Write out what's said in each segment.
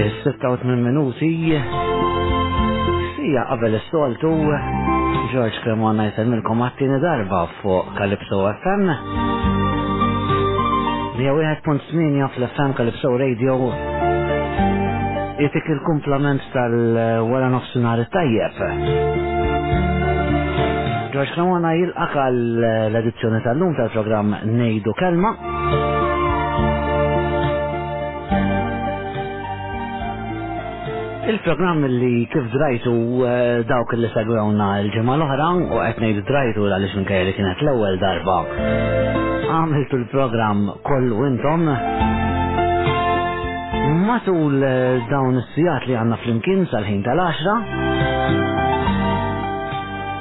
Is-86 minuti sija qabel is-soltu George Cremona jisalmilkom għattini darba Fuq Calypso FM 101.8 fl-FM Calypso Radio jitik il-kumplament tal-wara nofsinar tajjeb. Ġorġ Kawana jilqak l-edizzjoni tal-lum tal-programm Nejdu Kelma. Il-programm li kif drajtu eh, dawk li segwewna l-ġimgħa l-oħra u qed ngħid drajtu għaliex minkejja li kienet l-ewwel darba. Għamiltu l-programm kollu intom matul eh, dawn is-sijat li għandna flimkien sal-ħin tal-10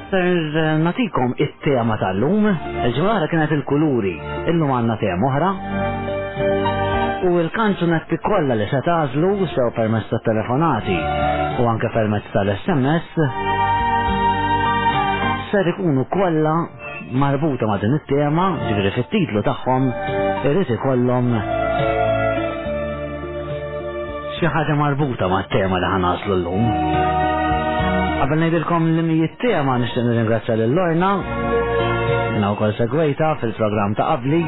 ser eh, natikom it-tema tal-lum, il-ġmara kienet il-kuluri. Illum għandna tema oħra u l-kanzunetti kollha li se tagħżlu sew permezz tat-telefonati u anke permezz tal-SMS ser ikunu kollha marbuta ma' din it-tema, ġifieri fit-titlu tagħhom irid ikollhom Xi ħaġa marbuta mat-tema li ħanaslu llum. Qabel ngħidilkom li mi it-tema nixtieq nirringrazzja lil Lorna. Jina wkoll segwejta fil-programm ta' qabli.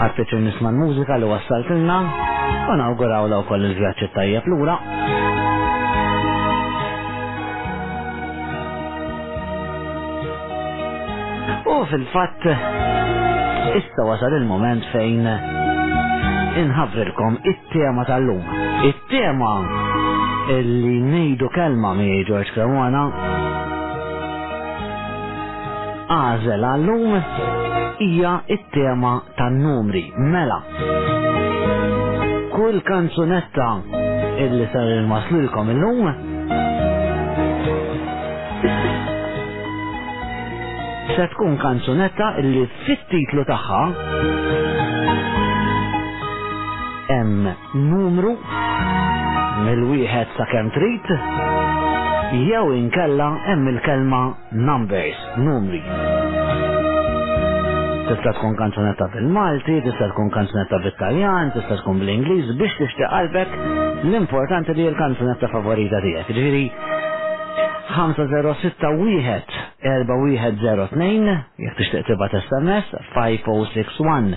Ħadd piċir nisma' l-mużika li wassaltilna u nawguraw l wkoll il-vjaġġ tajjeb lura. U fil-fatt, issa wasal il-moment fejn inħabrilkom it-tema tal-lum. It-tema illi nejdu kelma mi George Cremona għazel għallum hija it-tema tan-numri mela Kull kanzunetta illi ser il-maslilkom il-lum se tkun kanzunetta illi fit-titlu tagħha hemm numru mill-wieħed sa kemm trid jew inkella hemm il-kelma Numbers, numri. Tista' tkun kanzunetta bil-Malti, tista' tkun kanzunetta bil-Taljan, tista' tkun bl-Ingliż biex tixtieq qalbek l-importanti li l-kanzunetta favorita tiegħek. Ġifieri 5061 4102 jekk tixtieq tibgħat SMS 5061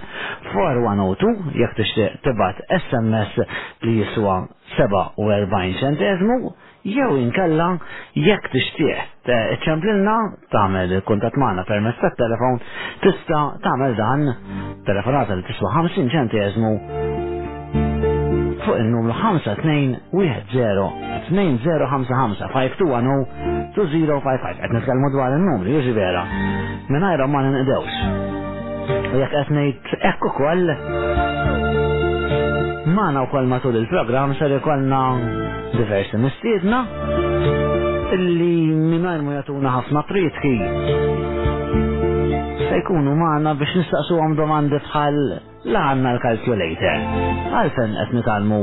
4102 jekk tixtieq tibgħat SMS li jiswa 47 ċentezmu jew inkella jekk tixtieq eh, ċemplilna tagħmel kuntatt magħna permezz tat-telefon tista' tagħmel dan telefonata li tiswa 50 ċenteżmu fuq il-numru 5210-2055 5210 to 055 qed nitkellmu dwar il-numru jiġi vera mingħajrhom ma ninqdewx. U jekk qed ngħid Hekk ukoll magħna wkoll matul il-programm ser ikollna diversi mistiedna illi mingħajr ma jagħtuna ħafna pritki se jkunu magħna biex nistaqsuhom domandi bħal la għandna l-calculator. Għalfejn qed nitalmu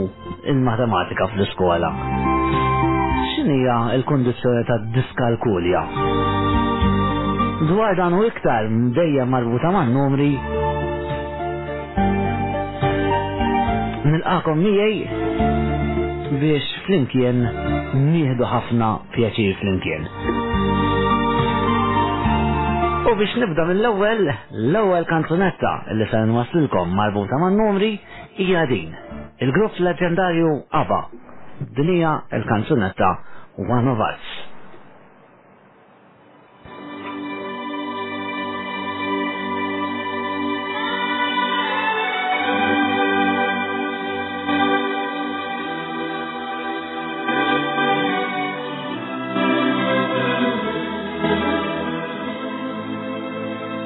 Il-matematika fl-iskola. X'inhija l-kundizzjoni tad-diskalkulja? Dwar dan u iktar dejjem marbuta man-numri. Nilqakom miegħi biex flimkien nieħdu ħafna pjaċir flimkien. U biex nibda mill-ewwel, l-ewwel kanzunetta li se nwaslilkom marbuta man-numri Hija din, il-grupp leġġendarju ABBA, din hija l-kanzunetta One of Us.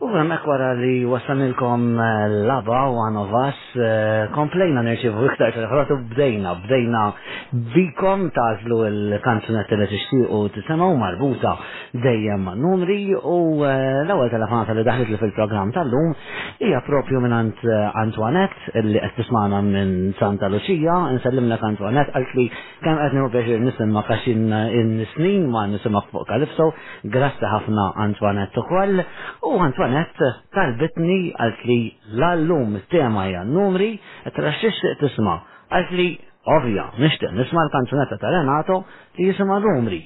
U hemmhekk wara li wasanilkom eh, laba u għanovas, eh, komplejna nirċivu iktar telefonat u bdejna, bdejna bikom tażlu l-kanzunetti li tixtiequ tisimgħu marbuta dejjem ma' numri u eh, l-ewwel telefonata li daħlet li fil-programm tal-lum hija propju minn Antoinette li qed tismana minn Santa Lucia, nsellimlek Antoinette għalt li Kemm qed nieħu pjaċir nisimgħek għax in snin ma nisimgħek fuq Kalipso, grassi ħafna Antoinette ukoll, u Antoinette talbitni għalt li la llum it-tema hija numri, qed tara x'tixtieq tisma'. Qalt li ovvja, nixtieq nisma' l-kanzunetta ta' Renato li jisimha numri.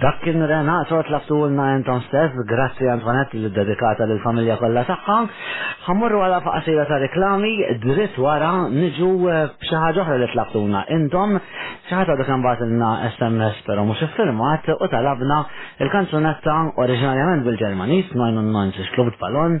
Dak kien Renato tlaftulna entom stess, grazzi Antonetti li dedikata lil familja kollha tagħha. Ħammurru għala faqasira ta' reklami, dritt wara niġu eh, b'xi ħaġa oħra li tlaftuna. Intom xi ħadd għadu kemm bagħtilna SMS però mhux iffirmat u talabna il-kanzunetta oriġinarjament bil-Ġermaniż 99 Club Ballon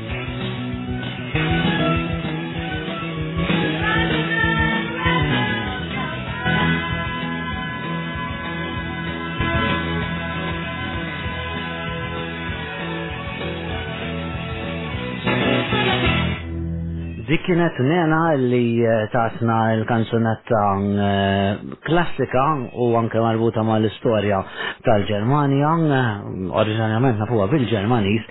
Dik kienet nena li eh, tatna l-kanzunetta eh, klassika u anke marbuta ma l-istorja tal-Ġermanja, eh, oriġinarjament nafuha bil-Ġermanis,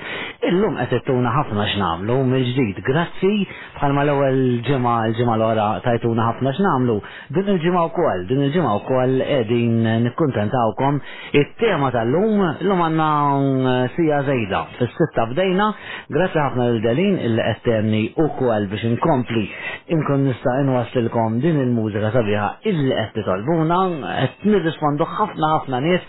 Illum qed ittuna ħafna x'nagħmlu mill-ġdid. Grazzi, bħalma l-ewwel ġimgħa l-ġimgħa l-oħra tajtuna ħafna x'nagħmlu, din il-ġimgħa wkoll, din il-ġimgħa wkoll qegħdin nikkuntentawkom. It-tema tal-lum, llum għandna siegħa żejda, fis-sitta bdejna, grazzi ħafna lil Delin illi qed tgħenni wkoll biex inkompli inkun nista' inwasslilkom din il-mużika sabiħa illi qed titolbuna, qed nirrispondu ħafna ħafna nies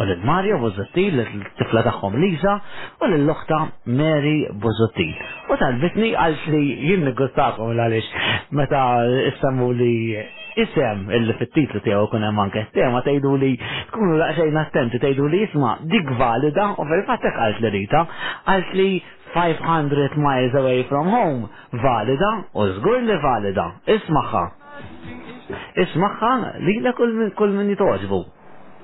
u lil Mario Buzzottil, l-tifla tagħhom Lisa, u lil oħta Mary Buzzottil. U talbitni għal li jien niggustakom għaliex meta issemmu li isem illi fit-titlu tiegħu kun hemm anke tema tgħidu li tkunu laqxejn attenti tgħidu li jisma' dik valida u fil-fatt hekk qalt li Rita qalt li 500 miles away from home valida u żgur li valida. Ismaħħa. Ismaħħa li kull min jitogħġbu.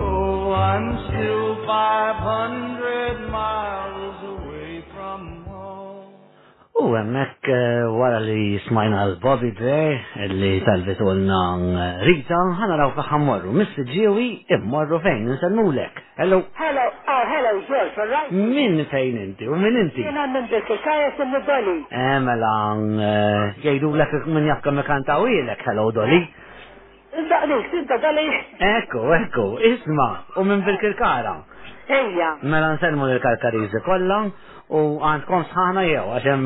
Oh, I'm still 500 miles away from home. U hemmhekk eh, wara li smajna l-Bobby Dre li talbitulna eh, Rita, ħana raw kaħħa morru. Missi ġiewi immorru fejn, nsemmulek. Hello. Hello, oh, hello, George, all right? Min fejn inti u min inti? Jena minn Birki, xajes minn Dolly. Emela, eh, eh, jgħidu l-ek minn jafka mekan ta' u hello Dolly. Insaqlik, tinta dalix? Ekku, ekku, isma, u minn bil-kirkara. Ejja. Mela nselmu l-karkarizi kollha u għandkom sħana jew għaxem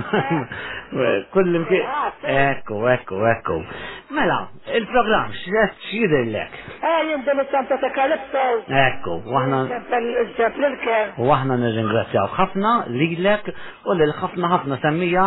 kull imkien. Ekku, ekku, ekku. Mela, il-programm x'rest x'jidillek? Eh, jien din it-tampa ta' Kalipso. Ekku, waħna. Ġempel il-kem. Waħna nirringrazzjaw ħafna lilek u lil ħafna ħafna semmija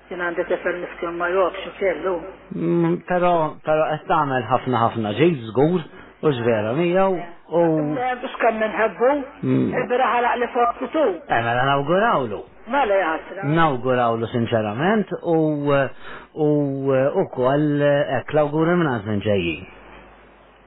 Jien għandi tifel miskun ma jobx ikellu. Mm, però però qed tagħmel ħafna ħafna ġej żgur u ġvera miegħu u. X'kemm minħebbu, mm. il-bira ħalaq li fuq tu. Eh, mela nawgurawlu. Mela jasra. Nawgurawlu sinċerament u u ukoll hekk l-awguri minn ġejjin.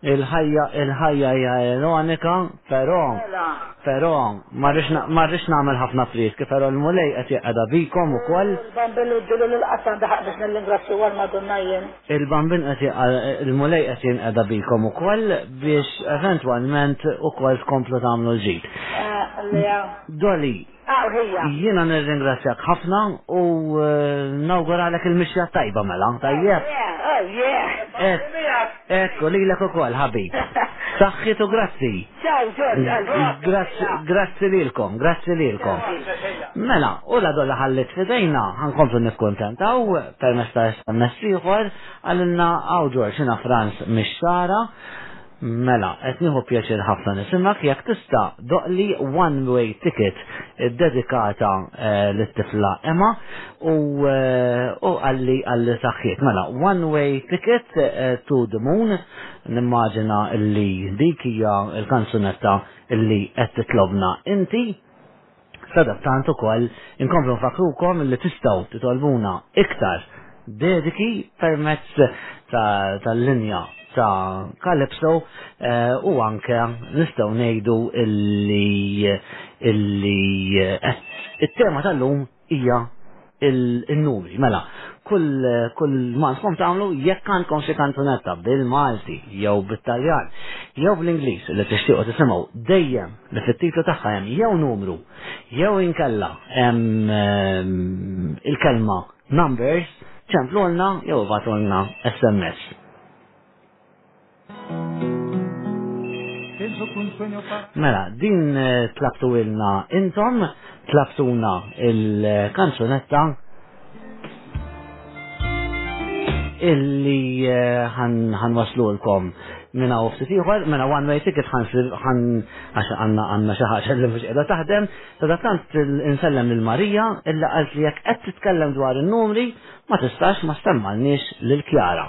Il-ħajja, il-ħajja hija ironika, però, Mela, però, ma rridx na- ma rridx nagħmel ħafna friski, però l-mulej qed jeqgħodha bikom ukoll. il-bambin li ġġilu l-qasam daħaq biex nil-ingrazzju għal Madonna jien. Il-bambin qed jeqa- il-mulej qed jinqeda bikom ukoll biex eventwalment ukoll tkomplu tagħmlu l-ġid. Eh, Lea. Doli, Jiena nirringrazzjak ħafna u nawguralek il-mixja tajba mela, tajjeb? Ekku, li l-ek u kol, ħabib. Saħħitu grazzi. Grazzi li l-kom, grazzi li l-kom. Mela, u la dolla ħallit fidejna, ħankomplu nikkontenta u permesta SMS ieħor għalilna għaw ġorċina Franz mix-xara. Mela, qed nieħu pjaċir ħafna nisimgħek jekk tista' doqli one way ticket iddedikata eh, lit-tifla Emma u eh, u għalli għalli saħħiet. Mela, one way ticket eh, to the moon nimmaġina li dik hija l-kanzunetta li qed titlobna inti Sadattant ukoll inkomplu nfakkrukom li tistgħu titolbuna iktar dediki permezz tal-linja ta' Calypso u anke nistgħu ngħidu illi illi it-tema tal-lum hija il- il-numri, mela, kull, eh, kull manskom tagħmlu jekk għandkom xi kanzunetta bil-Malti jew bit-Taljan jew bl-Ingliż li tixtiequ tisimgħu dejjem li fit-titlu tagħha hemm jew numru jew inkella hemm ehm, il-kelma numbers ċemplulna jew ibatulna SMS. Mela, din eh, tlabtu ilna intom, tlabtuna il-kanzunetta illi eh, ħan waslu l-kom minna u ftit ieħor, minna one way ticket ħansir ħan għax għandna għandna xi ħaġa li mhux qiegħda taħdem, ta' tant insellem lil Marija illa qalt li jekk qed titkellem dwar in-numri ma tistax ma stemmalniex lil Kjara.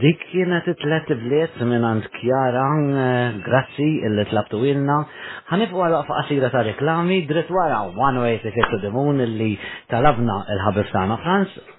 Dik kienet it-tlet bliet minn għand Kjara, eh, grazzi illi tlabtu ilna. Ħanifu għal waqfa qasira ta' reklami, dritt wara 180 to the moon illi talabna il-ħabib tagħna Franz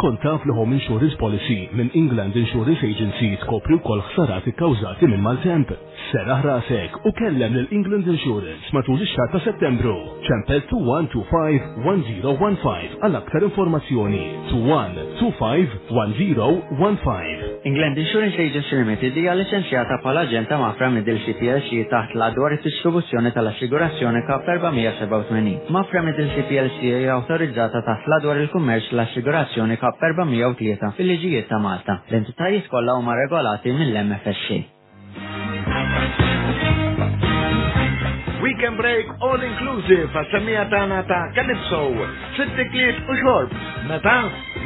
Kont taf li Home Insurance Policy minn England Insurance Agency tkopri wkoll ħsarat ikkawżati minn maltemp? Serraħ rasek u kellem lil England Insurance matul ix-xahar ta' Settembru. Ċempel 2125 1015 għal aktar informazzjoni. 2125 1015 England Insurance Agency Limited hija liċenzjata bħala aġent ta' Mafra Middle Sea plc taħt l dwar id-distribuzzjoni tal-assigurazzjoni Kap 487. Mafra Middle Sea plc hija awtorizzata taħt l dwar il-kummerċ tal-assigurazzjoni Kap 403 fil-liġijiet ta' Malta. L-entitajiet kollha huma regolati mill-MFSC. Weekend Break All Inclusive għas-semija tagħna ta' Calypso, fit-tikliet u xorb. Meta?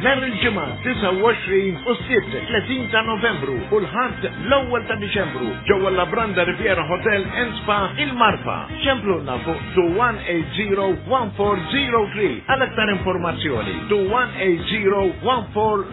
Nhar il-ġimgħa 29 u s-sibt 30 ta' Novembru u l-ħadd l-ewwel ta' Diċembru ġewwa la Branda Riviera Hotel and Spa il-Marfa. Ċemplunna fuq 2180-1403 għal aktar informazzjoni 2180-1403.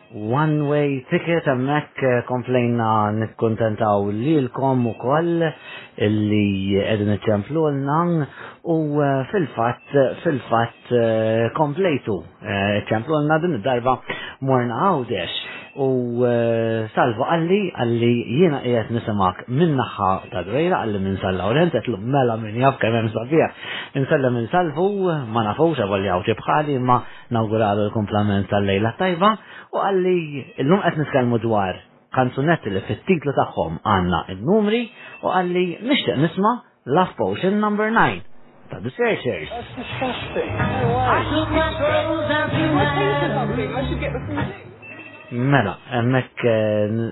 One way ticket hemmhekk eh, komplejna nikkuntentaw lilkom ukoll illi qegħdin iċċemplulna u eh, fil-fatt fil-fatt eh, komplejtu iċċemplulna din id-darba morna għawdex u salva għalli għalli jiena qiegħed nisimak minn naħħa ta' drejra għalli minn San Laurent qed mela minn jaf kemm hemm sabiħ. Insellem minn salvu ma nafux avoljaw xi bħali ma Nawguralu l-kumplament tal-lejla tajba u għalli l-lum qed nitkellmu dwar kanzunetti li fit-titlu tagħhom għandna n-numri u għalli nixtieq nisma' Love Potion number 9 ta' The Searchers. That's disgusting. I took my troubles out to my Mela, emmek eh,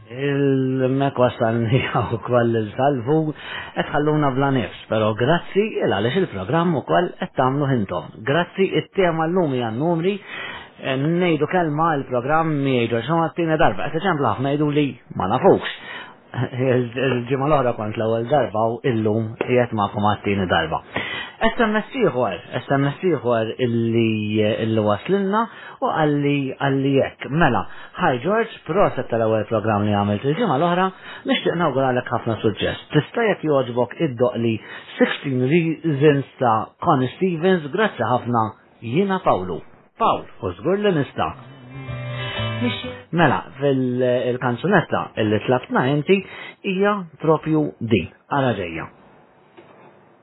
Il-mek wasalni għaw kwall il-salvu, etħalluna bla nifs, pero grazzi il għalix il-programm u kwall ettamlu hintom. Grazzi it-tema l-lumi għan numri, eh, nejdu kelma il-programm mi jgħidu xumma t-tina darba, għet ċemplu ħafna jgħidu li ma nafux. Il-ġimma l-ohra kont l-ewel darba u illum jgħet ma kum għattini darba. SMS ieħor, SMS ieħor illi illi waslinna U qalli qalli hekk. Mela, hi George, proset tal-ewwel programm li għamilt il-ġimgħa l-oħra, nixtieq nawguralek ħafna suċċess. Tista' jekk jogħġbok iddoqli Sixteen Reasons ta' Connie Stevens, grazzi ħafna, jiena Pawlu. Pawl, u żgur li nista'. Mela, fil-kanzunetta illi tlabtna inti hija propju din, ara ġejja.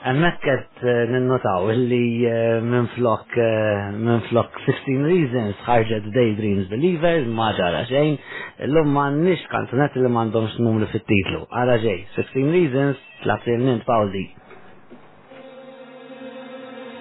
Hemmhekk qed eh, ninnotaw li eh, minflok eh, minflok 15 reasons ħarġet Daydreams Believers ma ġara xejn, illum m'għandniex kanzunetti li m'għandhomx numru fit-titlu. Ara ġej, 16 reasons tlaqtilnint Pawli.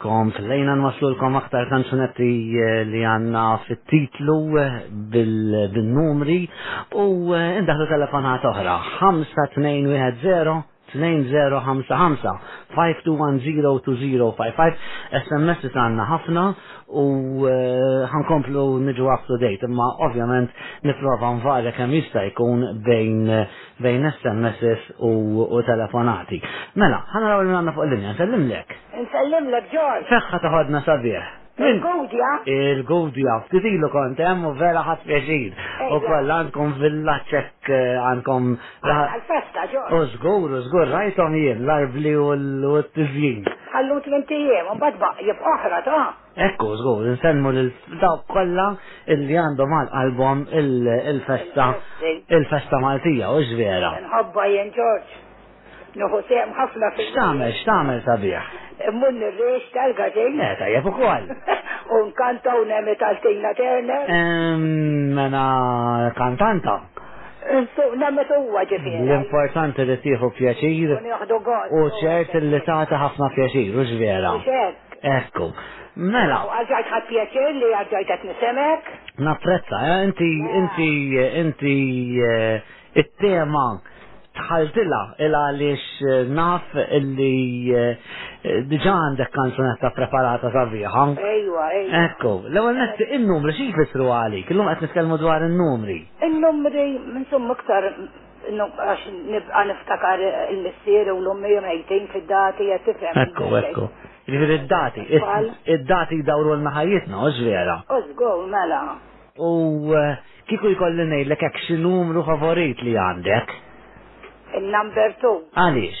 Kom tlejna nwaslulkom aktar kanzunetti eh, li għanna fit-titlu eh, bil-numri u eh, indaħlu telefonat oħra 5210 2055 5210-2055 SMS li għanna ħafna u eh, ħankomplu niġu up to date imma ovvjament niprofa nvarja kemm jista' jkun bejn eh, bejn SMSs u, u telefonati. Mela, ħana raw il-minna fuq l-linja, nsellimlek. Nsellimlek, John. Feħħa taħodna sabiħ. Il-Gudja? Il-Gudja, ftit ilu kont hemm u vera ħadd pjaċir. U koll għandkom villa ċekk eh, għandkom. Għal-festa ġo. U żgur, u żgur rajthom jien l-arbli u l-tiżjin. Għallut l-intijiem, u bad jibqa' oħra ta'. Ekku, żgur, insellmu lil dawk kollha illi għandhom għal qalbhom il-festa il-festa Maltija u ġvera. Nħobba jien Ġorġ. Nuħu sehem ħafna fil X'tagħmel, x'tagħmel sabiħ? Immun nirriex tal-gaġin. Eh, tajjeb ukoll. U nkanta u nemi tal-Tina Turner. Mena kantanta. Nemmet huwa ġifieri. L-importanti li tieħu pjaċir u ċert li tagħti ħafna pjaċir u ġvera. Ekku. Mela. U għagħajt ħad pjaċir li għagħajt għet nisemek. Naprezza, eh, inti, eh. inti, eh, inti, it-tema tħaltila il għaliex naf illi diġa għandek kanzunetta preparata sabiħa. Ejwa, ejwa. Ekku, l-ewel net il-numri xie jfissru għalik, il-lum għet nitkellmu dwar il-numri. Il-numri, minsum iktar Għax nibqa niftakar il-missier u l-ummi mejtin fid-dati għet tifhem. Ekku, ekku. Ġifiri d-dati, id-dati dawru l-naħajitna, u vera. Użgu, mela. U eh, kiku jkolli nejlek ek xi numru favorit li għandek? Il-number 2. Għalix?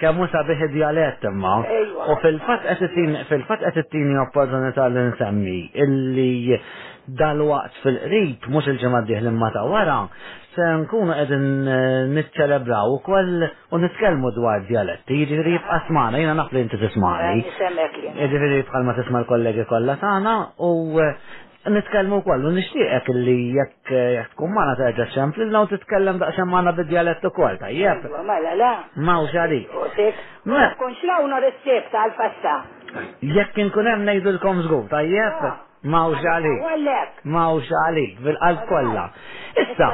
Kemm hu sabiħ id-djalett imma. Ejwa. U fil-fatt qed itin fil-fatt qed ittini opportunità li nsemmi illi dal-waqt fil-qrib mhux il-ġimgħa d-dieħla imma ta' wara se nkunu qegħdin eh, niċċelebraw ukoll u nitkellmu dwar djaletti, jiġifieri jibqa' smana, jiena naf li inti tismani. Nisemmek jien. Jiġifieri bħalma tisma' l-kollegi kollha tagħna u eh, Nitkellmu wkoll u nixtieqek li jekk eh, jekk tkun magħna terġa' xemplilna u titkellem daqsxejn magħna bid-djalett ukoll tajjeb. Iva, mela, la. Mawx għalik. Utik. Ma Mela, tkunx lawn u rissib tal-festa. jekk inkun hemm ngħidilkom żgur tajjeb. Ah. Mawx U għalik. għallek. Mawx għalik bil-qalb kollha. Issa,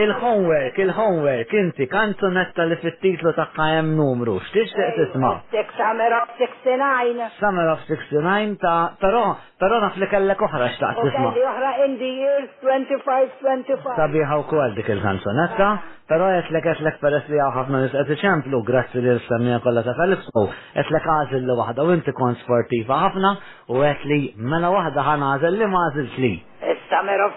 il-homework, il-homework inti kanzunetta li fit-titlu tagħha hemm numru. X'tixtieq tisma'? Tik samera 69. Summer of 69 ta' ta' Ro- Però naf li kellek oħra xtaqt tisma'. U kelli oħra In the years 2525. Sabiħa wkoll dik il-kanzunetta, però għedtlek għedtlek peress li hawn ħafna nies qed iċemplu grazzi li l-semmija kollha ta' Calypso, għedtlek għażil li waħda u inti kont sportiva ħafna u għedt li mela waħda ħa nagħżel li m'għażilx li. Is-Summer of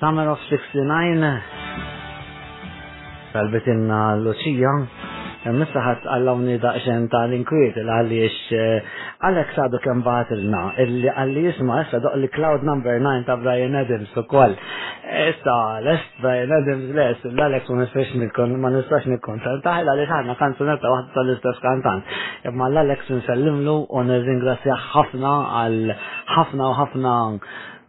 Summer of 69 tal-bitinna Lucia Missa ħat għallawni daqxen tal-inkwiet għaliex eh, għalek sadu kem batilna illi għalli jisma issa doq li Cloud Number 9 ta' Brian Adams u koll. Issa, Brian Adams, le, l-Alex ma nistax nikon, ma nistax nikon. Taħil għalix ħanna kanzunetta waħda tal-istess kantant. Imma l-Alex nsellimlu u nirringrazzja ħafna għal ħafna u ħafna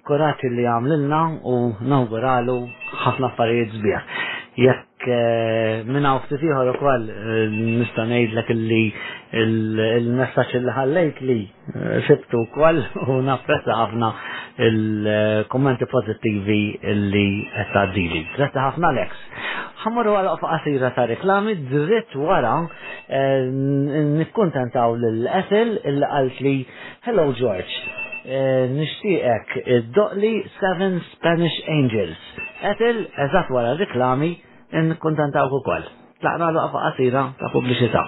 kurati li għamlilna u nawguralu ħafna affarijiet zbieħ. Jekk eh, minna ufti tiħor u kwal eh, nistanejt l-ek li il-messagġ li ħallejt li Eh, Sibtu wkoll u napprezza ħafna il-kommenti pożittivi li qed tgħaddili. Grazzi ħafna Alex. Ħammorru għal oqfa qasira ta' reklami dritt wara eh, n- nikkuntentaw lil Ethel il qalt li Hello George. Eh, Nixtieqek id-doqli Seven Spanish Angels. Ethel eżatt wara reklami nikkuntentawk ukoll. Tlaqna l-oqfa qasira ta' pubbliċità.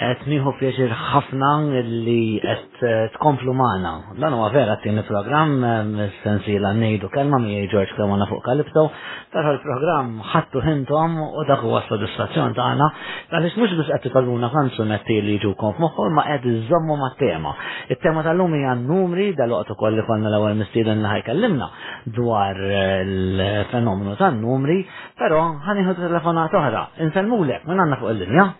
qed nieħu pjaċir ħafna li qed eh, tkomplu magħna. Dan huwa vera t-tieni programm eh, sensiela ngħidu kelma miegħi George Kremona fuq Kalipto Tara l-programm ħattu ħintom u dak huwa s-sodisfazzjon tagħna għaliex mhux biss qed titolbuna kanzunetti li jiġukom f'moħħhom ma qed iżommu mat-tema. It-tema tal-lum hija numri dal-waqt ukoll li konna l-ewwel mistieden li ħajkellimna dwar il-fenomenu tan-numri, però ħanieħu telefonat oħra. Insellmulek minn għandna fuq il-linja.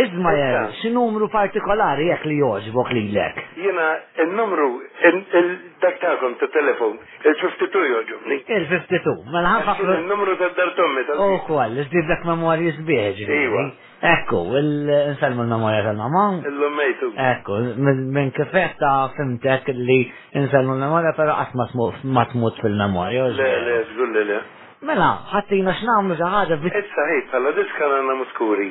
Ismael, Issa. xi numru partikolari hekk li jogħġbok lilek? Jiena n-numru, il- il- dak tagħkom tat-telefon, il-52 jogħġobni. Il-52, mela Għax kien ħanfakkru in-numru tad-dar tommi ta' ukoll li ġdidlek memorji sbieħ ġifieri. Iva. Ekku, il- insellmu l-memorja tal-mamma. illum mejtu. Ekku, minn minn kifet ta' fimtek li insellmu l-memorja però qatt ma tmu- ma tmut fil-memorja. u Le, żbieħ. le, żgur li le. Mela, ħattina x'nagħmlu xi ħaġa biex Issa ħejt bħala diska għandna muskuri.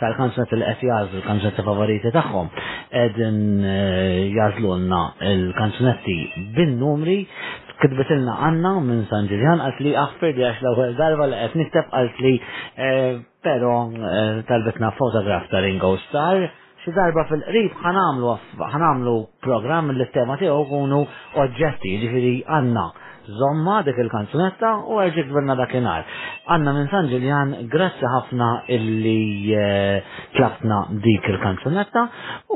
tal-kanzunetta li qed jagħżlu l-kanzunetta favoriti tagħhom qegħdin eh, jagħżlulna l-kanzunetti bin-numri kitbitilna għanna minn San Ġiljan għat li għaffir li għax l-ewwel darba li qed nikteb għat li eh, però eh, talbitna fotograf ta' Ringo Star xi darba fil-qrib ħanamlu ħanamlu programm li t-tema tiegħu kunu oġġetti, ġifieri għandna Zomma dik il-kanzunetta u għerġi gverna dakinhar. Għanna minn San Ġiljan, grazzi ħafna illi eh, tlaqtna dik il-kanzunetta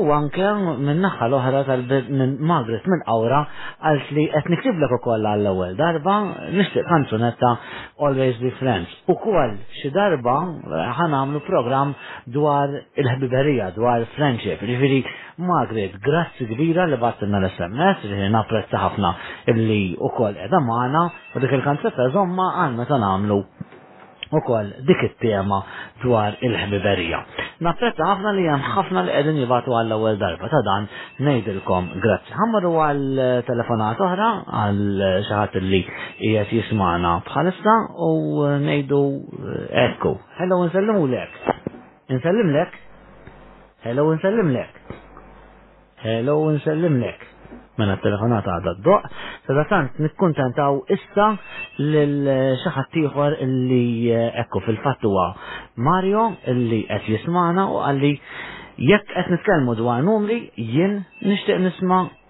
u anke minn naħħa l-oħra minn Margaret minn Awra għalt li qed niktiblek ukoll għall-ewwel darba nixtieq kanzunetta Always Be Friends. Ukoll xi darba eh, ħanamlu programm dwar il-ħbiberija, dwar friendship, ġifieri Margaret, grazzi kbira li battilna l-SMS li napprezza ħafna illi u koll edha maħna u dik il-kanzetta zomma għal meta namlu u koll dik it-tema dwar il-ħbiberija. Napprezza ħafna li hemm ħafna li qegħdin jibatu għall ewwel darba ta' dan ngħidilkom grazzi. Ħammaru għal telefonat oħra għal xi ħadd li qiegħed jismana bħalissa u ngħidu eh, ekku. Hello nsellimu lek. Insellimlek. Hello insellimlek. Hello insellimlek. Mela t-telefonata għadha d-doq, sadattant nikkuntentaw issa lil xi ħadd ieħor li ekku fil-fatt huwa Mario li qed jismana u qalli jekk qed nitkellmu dwar numri jien nixtieq nisma'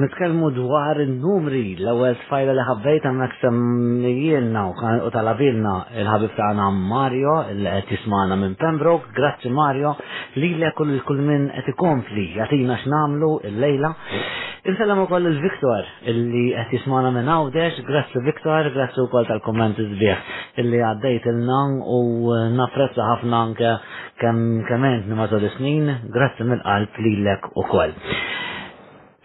nitkellmu dwar il-numri l-ewwel tfajla li ħabbejt għandna semmijielna u talabilna il-ħabib tagħna Mario li qed jismana minn Pembroke, grazzi Mario li l kull kull minn qed ikompli jagħtina x'namlu il-lejla. Insellem ukoll il-Viktor illi qed jismana minn Għawdex, grazzi Viktor, grazzi wkoll tal-kummenti sbieħ illi għaddejt ilna u eh, napprezza ħafna anke kemm kemm għentni matul is-snin, grazzi mill-qalb lilek ukoll.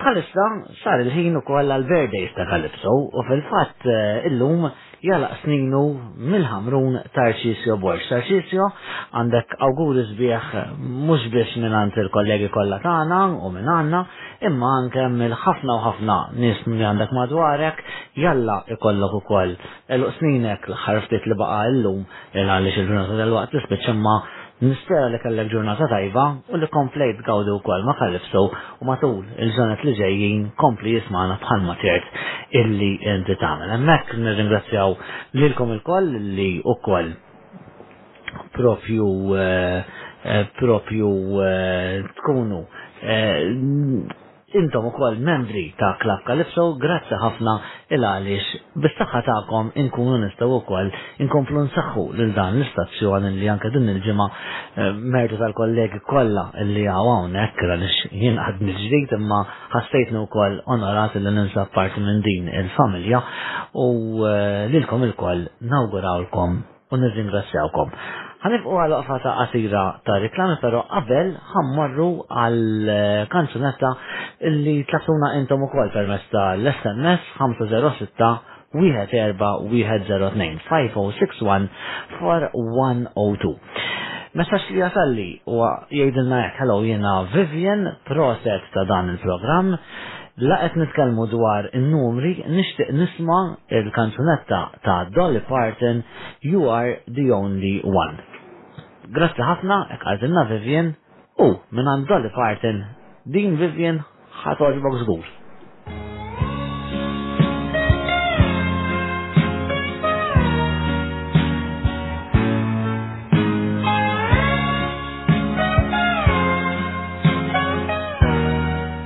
Bħalissa sar il-ħin ukoll għal birthdays ta' Kalipso u fil-fatt eh, illum Jagħlaq sninu mill-Ħamrun Tarċisio Borg. Tarċisio, għandek awguri sbieħ mhux biss mingħand il-kollegi kollha tagħna u minn għandna, imma anke mill-ħafna u ħafna nies li għandek madwarek, jalla ikollok ukoll eluq sninek l-aħħar ftit li baqa' llum il għaliex il-ġurnata tal-waqt tispiċċa imma Nispera li kellek ġurnata tajba u li komplejt gawdi wkoll ma' Kalipso u matul il-ġonet li ġejjin kompli jismana bħal ma ċert illi inti tagħmel. Hemmhekk nirringrazzjaw lilkom ilkoll li wkoll propju eh, eh, propju eh, tkunu Intom ukoll membri ta' Club Calypso, grazzi ħafna il għaliex bis-saħħa tagħkom inkunu nistgħu ukoll inkomplu nsaħħu lil dan l-istazzjon li anke din il-ġimgħa b'mertu tal-kollegi kollha li hawn hawnhekk għaliex jien għadni l-ġdid imma ħassejtni wkoll onorat li ninsab parti minn din il-familja u lilkom ilkoll nawgurawlkom u nirringrazzjawkom. Ħanibqu għal waqfa ta' qasira ta' riklami, pero qabel ħammorru għal eh, kanzunetta li tlaqtuna intom ukoll permezz ta' l-SMS 506 14102 5061 4102. Messax li jasalli u jgħidilna jek, hello jena Vivian, proset ta' dan il-programm, La qed nitkellmu dwar in-numri, nixtieq nisma' l-kanzunetta ta' Dolly Parton You are the only one. Grazzi ħafna, hekk qaltilna Vivian, u mingħand Dolly Parton din Vivian ħa togħġbok żgur.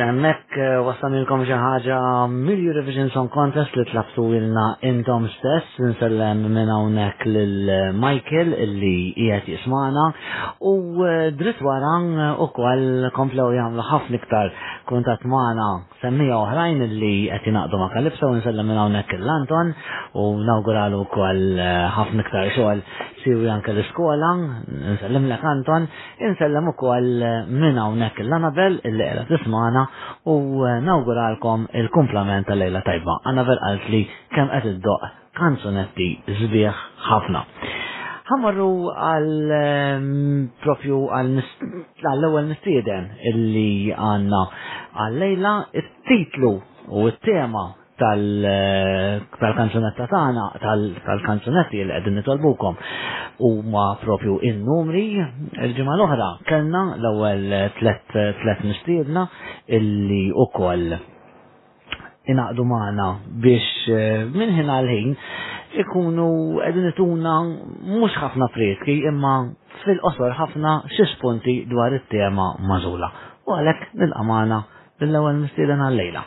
Temmek eh, wasanilkom xi ħaġa mill-Eurovision Song Contest li tlabtu ilna intom stess, nsellem minn hawnhekk lil eh, Michael illi qiegħed jismana u eh, dritt wara ukoll komplew jagħmlu ħafna iktar kuntatt magħna Semmija oħrajn li qed jingħaqdu ma' Kalipso u nsellem minn hawnhekk il Anton u nawguralu wkoll eh, ħafna iktar xogħol siwi anke l-iskola, nsellem lek Anton, insellem ukoll eh, minn hawnhekk il Anabel illi qiegħda tismana u eh, nawguralkom il-kumplament tal-lejla tajba. Anabel qalt li kemm qed iddoq kanzunetti sbieħ ħafna. Ħamorru għal ehm, propju għall-ewwel mistieden illi għandna għal-lejla it-titlu u t-tema eh, tal-kanzunetta tagħna tal-kanzunetti li qegħdin nitolbukom huma propju in-numri. Il-ġimgħa l-oħra kellna l-ewwel tlet mistiedna illi ukoll inaqdu maħna biex eh, minn ħin għal ħin ikunu edin ituna mux ħafna fredki imma fil-qosor ħafna xi spunti dwar it-tema mażula. U għalhekk nilqa' magħna l-ewwel mistieden għal-lejla.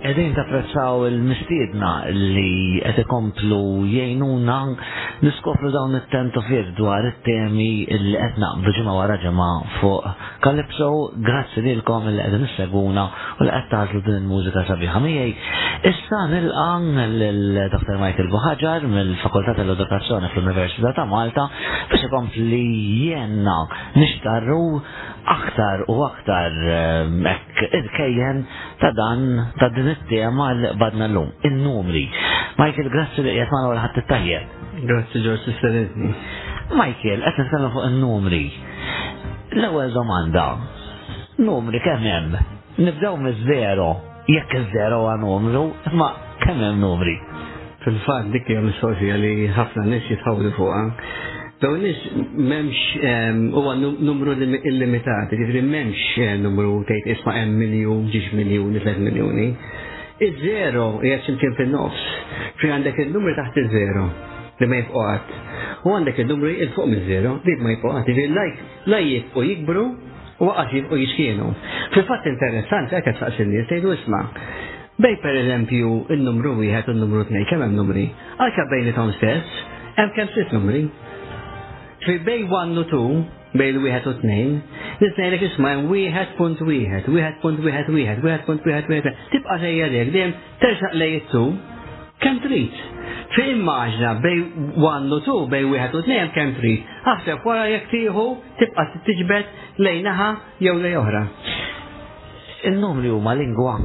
Edin tapprezzaw il-mistiedna li qed ikomplu jgħinuna niskopru dawn it-tent u fir dwar it-temi li qed naqbdu ġimgħa wara ġimgħa fuq Kalipso, grazzi lilkom li qegħdin isseguna u li qed tagħżlu din il-mużika sabiħa miegħi. Issa nilqa' l-Dr. Michael Buħaġar mill-Fakultà tal-Edukazzjoni fl-Università ta' Malta biex ikompli jenna nixtarru aktar u aktar ehm, ek il-kejjen ta' dan ta' din it-tema l badna l-lum, il-numri. Michael, grazzi li jgħet maħna għal-ħat t-tajjeb. Grazzi Ġorġ Serezzi. Michael, għet nitkellem fuq il-numri. L-ewel domanda, numri kemm hemm? Nibdew miż-żero, jekk iż-żero għan numru, ma kemm hemm numri. Fil-fatt dik hija mistoqsija li ħafna nies jitħawlu fuqha. Daw nies m'hemmx ehm, huwa numru illimitati, jiġri m'hemmx eh, numru tgħid isma' hemm miljun, ġiex miljuni, tliet miljuni. Iż-żero hija x'imkien fin-nofs. Fi għandek il-numru taħt iż-żero li ma jibqgħat. U għandek il-numru il-fuq miż-żero li ma jibqgħat. Jiġri lajk lajk u jikbru u waqgħet jibqgħu jiċkienu. Fil-fatt interessanti hekk qed saqs in-nies tgħidu isma'. Bej per eżempju n-numru wieħed u n-numru tnej kemm hemm numri? Għalka bejn li tom stess, hemm kemm sitt numri. Fi bej 1 u 2, bej l-wieħed u tnejn, nisnejlek isma' hemm wieħed punt wieħed, wieħed punt wieħed wieħed, wieħed punt wieħed wieħed, tibqa' sejja dejjem Terġaq lej it-tu, kemm trid. Fi immaġna bej one u two, bej wieħed u tnejn kemm trid. Aħseb wara jekk tieħu tibqa' tiġbed lejn naħa jew lejn oħra. In-numri huma lingwa.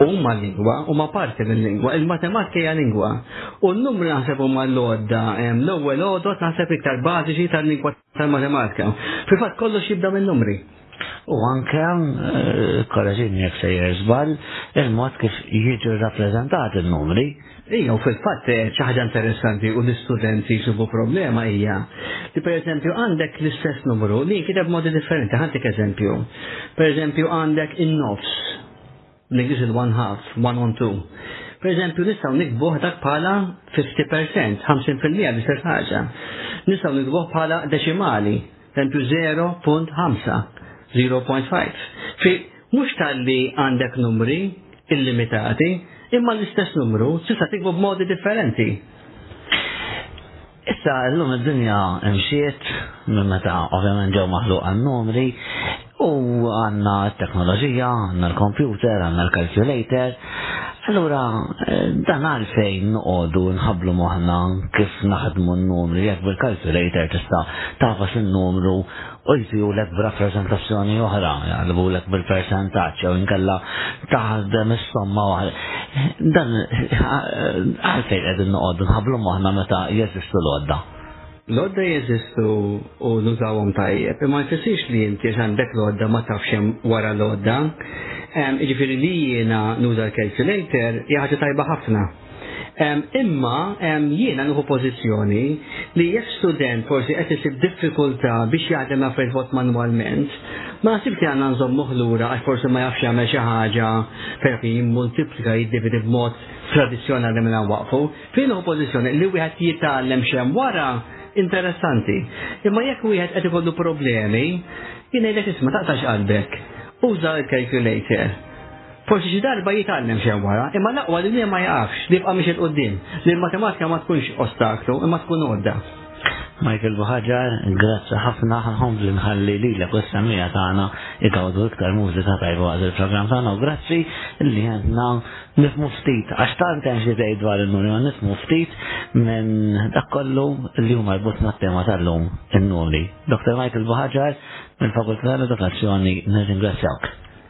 Huma lingwa, huma parti mill-lingwa, il-matematika hija lingwa. U n-numri naħseb huma l-għodda, l-ewwel għodot naħseb iktar bażiċi tal-lingwa. tal-matematika. Fil-fatt kollox jibda minn numri. U anke, eh, korreġin jek sejjer żball, il-mod kif jiġu rappreżentati n-numri. Ija, u fil-fatt eh, xi ħaġa interessanti u l-istudenti jsibu problema hija li pereżempju għandek l-istess numru li kiteb modi differenti, ħantik eżempju. Pereżempju għandek in-nofs L-Ingliż il-one half, one on two. Per eżempju, nistgħu nikbuh dak bħala 50%, 50% li ser ħaġa. Nistgħu nikbuh bħala deċimali, per eżempju 0.5, 0.5. Fi mhux tal-li għandek numri illimitati, imma l-istess numru tista' tikbu b'modi differenti. Issa llum id-dinja mxiet minn meta ovvjament ġew maħluqa n-numri u għandna t-teknoloġija, għandna l-kompjuter, għandna l-calculator, Allura, eh, dan għalfejn noqogħdu nħablu moħna kif naħdmu n-numri jekk bil-calculator tista' tafas in-numru u jtijulek b'rappreżentazzjoni oħra, jgħalbulek bil-persentaġġ jew inkella taħdem is-somma oħra. Dan għalfejn qegħdin noqogħdu nħablu moħħna meta jeżistu l-għodda. L-għodda jeżistu u nużawhom tajjeb, imma jfissirx li inti għandek l-għodda ma tafx hemm wara l-għodda. Jiġifieri li jiena nuża l-calculator hija ħaġa tajba ħafna. Imma jiena nħu pożizzjoni li jekk student forsi qed isib diffikultà biex jaħdem affarijiet vot manwalment, ma nasib li għandna nżommu ħlura għax forsi ma jafx jagħmel xi ħaġa per jimmultiplika jiddividi b'mod tradizzjonali minn waqfu. Fejn nħu pożizzjoni li wieħed jitgħallem xem wara interessanti. Imma jekk wieħed qed ikollu problemi, jiena jgħidlek isma' taqtax qalbek. Uża l-calculator Forsi xi darba jitgħallem xejn wara, imma l-aqwa li ma jaqafx, li jibqa' miex il-qudiem, li l-matematika ma tkunx ostaklu, imma tkun għodda. Michael Buħaġar, grazzi ħafna ħanħom li nħalli li l kwesta mija tagħna igawdu iktar mużika tajba għad il-programm tagħna u grazzi li għandna nifmu ftit għax tant hemm xi tgħid dwar il-Unjoni nifmu ftit minn dak kollu li huma jbut mat-tema tal-lum in-nuri. Dr. Michael Buħaġar, mill-Fakultà tal-Edukazzjoni nirringrazzjawk.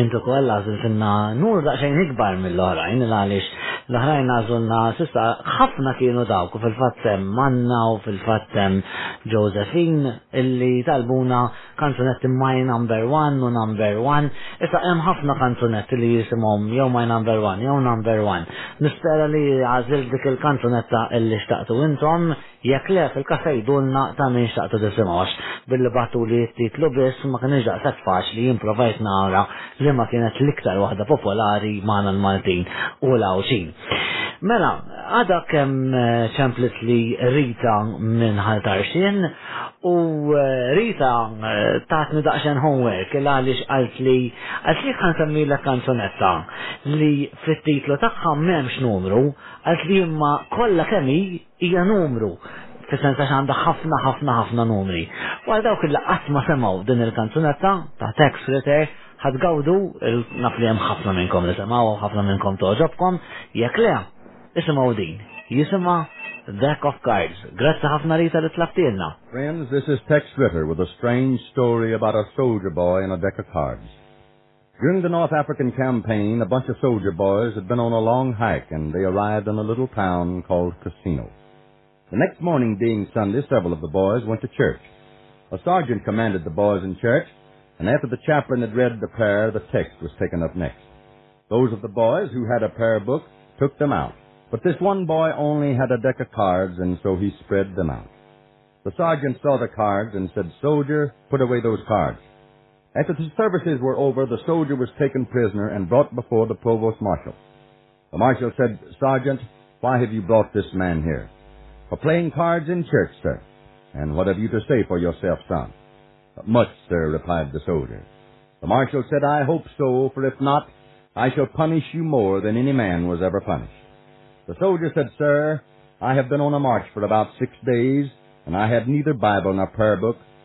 Intu koll għaziltilna nur daqxajn ikbar mill-oħrajn, għalix l-oħrajn għazulna sissa ħafna kienu dawk u fil-fattem Manna u fil-fattem Josephine illi talbuna kanzunetti My Number One u Number One. Issa hemm ħafna kanzunetti li jisimhom jew My Number One jew Number One. Nispera li għazil dik il-kanzunetta illi xtaqtu intom Jekk le, fil-każ għidulna ta' min xtaqtu tisimgħu għax billi bagħtuli t-titlu biss ma kinitx daqshekk faċli jien provajt nara liema kienet l-iktar waħda popolari magħna l-Maltin u l-Għawdxin. Mela, għadha kemm ċemplitli Rita minn Ħal Tarxien u Rita tatni daqsxejn homework il għaliex qaltli qaltli ħan semmilek kanzunetta li fit-titlu tagħha m'hemmx numru qaltli imma kollha kemm hi hija numru, fis-sens għax għandha ħafna ħafna ħafna numri. Għal dawk il qatt ma semgħu din il-kanzunetta ta' Tex Ritter, ħad gawdu naf li hemm ħafna minnkom li semgħu ħafna minnkom toġobkom, jekk le, isimgħu din. Jisimha Deck of Cards. Grazzi ħafna li tal tlaftilna. Friends, this is Tex Ritter with a strange story about a soldier boy and a deck of cards. During the North African campaign, a bunch of soldier boys had been on a long hike and they arrived in a little town called Casino. The next morning being Sunday, several of the boys went to church. A sergeant commanded the boys in church, and after the chaplain had read the prayer, the text was taken up next. Those of the boys who had a prayer book took them out. But this one boy only had a deck of cards, and so he spread them out. The sergeant saw the cards and said, Soldier, put away those cards. After the services were over, the soldier was taken prisoner and brought before the provost marshal. The marshal said, Sergeant, why have you brought this man here? For playing cards in church, sir. And what have you to say for yourself, son? Much, sir, replied the soldier. The marshal said, I hope so, for if not, I shall punish you more than any man was ever punished. The soldier said, Sir, I have been on a march for about six days, and I have neither Bible nor prayer book,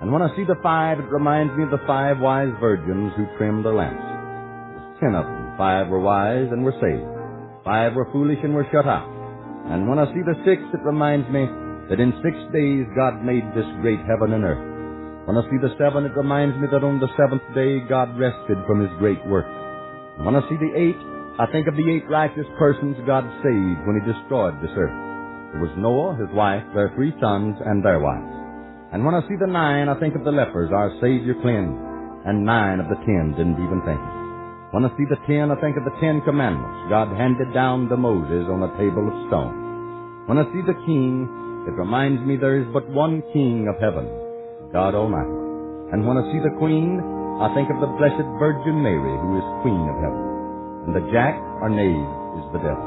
And when I see the five, it reminds me of the five wise virgins who trimmed their lamps. There's ten of them. Five were wise and were saved. Five were foolish and were shut out. And when I see the six, it reminds me that in six days God made this great heaven and earth. When I see the seven, it reminds me that on the seventh day God rested from his great work. And when I see the eight, I think of the eight righteous persons God saved when he destroyed this earth. It was Noah, his wife, their three sons, and their wives. And when I see the nine, I think of the lepers our Savior cleansed, and nine of the ten didn't even think. When I see the ten, I think of the Ten Commandments God handed down to Moses on a table of stone. When I see the king, it reminds me there is but one king of heaven, God Almighty. And when I see the queen, I think of the Blessed Virgin Mary, who is Queen of Heaven. And the jack, or knave, is the devil.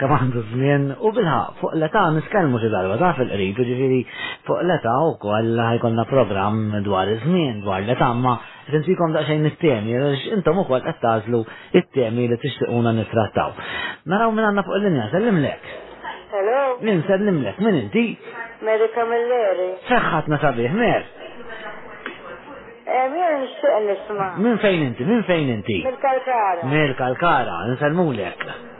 kemm għandu żmien u bilħaq fuq l-età niskellmu xi darba ta' fil-qrib, ġifieri fuq l-età wkoll ħajkonna programm dwar iż-żmien, dwar l-età, ma qed intikom daqsxejn it-temi għax intom ukoll qed tagħżlu it-temi li tixtiquna nittrattaw. Naraw minn għandna fuq il-linja, sellimlek. Hello? Min sellimlek, min inti? Mary Camilleri. Ferħatna sabiħ, Mer. Em, jien nixtieq nisma'. Min fejn inti, min fejn inti? Mil-Kalkara. Mil-Kalkara, nselmulek.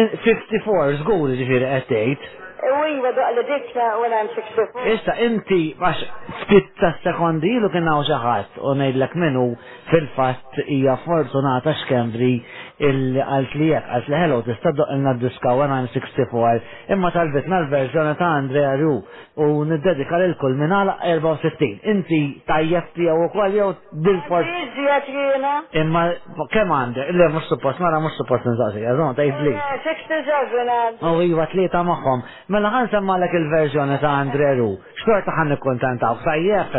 In 54 żgur jiġifieri qed tgħid. U iva doq li dikja when I'm 64. Issa inti għax ftit ta' sekondi ilu kien hawn xi ħadd u ngħidlek min hu fil-fatt hija Fortunata Schembri illi qalt li hekk qalt li hello tista' ddoqqilna d-diska when I'm 64 imma talbitna l-verżjoni ta' Andrea Rieu u niddedika lil kull min għalaq 64. Inti tajjeb tiegħu wkoll jew bil-fors. Iżjed jiena. Imma kemm għandek? Le mhux suppost mara mhux suppost nżaqsi, għażhom tgħidli. 67 għad. U iva tlieta magħhom. Mela ħan semmalek il-verżjoni ta' Andreru. X'sorta ħan nikkuntentaw? Tajjeb.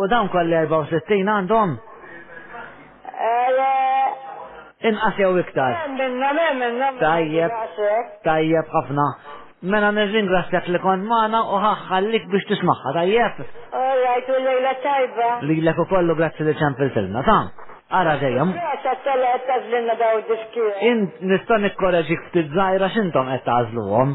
U dawn koll 64 għandhom? Inqas jew iktar? Tajjeb, tajjeb ħafna. Mela nirringrazzjak li kont magħna u ħaħħallik biex tismagħha, tajjeb? Alright, u lejla tajba. Lilek ukoll u grazzi li ċempiltilna, ta? Ara dejjem. Int nista' nikkoreġik ftit żgħira x'intom qed tagħżluhom.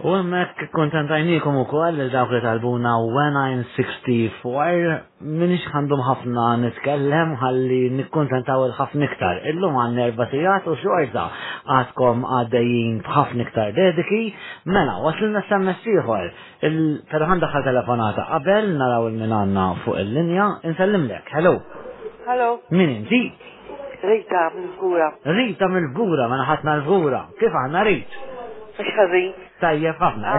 U hemmhekk kontentajniekom ukoll lil dawk li talbuna When I'm 64 minix għandhom ħafna nitkellem ħalli nikkontentaw il-ħafna iktar. Illum għan erba' sigħat u xorta għadkom għaddejjin b'ħafna iktar dediki, mela waslilna SMS ieħor. Però ħandaħħal telefonata qabel naraw il-min għandna fuq il-linja, insellimlek. Hello. Hello. Min inti? Rita mill-fgura. Rita mill-fgura, ma naħatna l-fgura. Kif għanna rit? Mux ħazin. Tajjeb ħafna.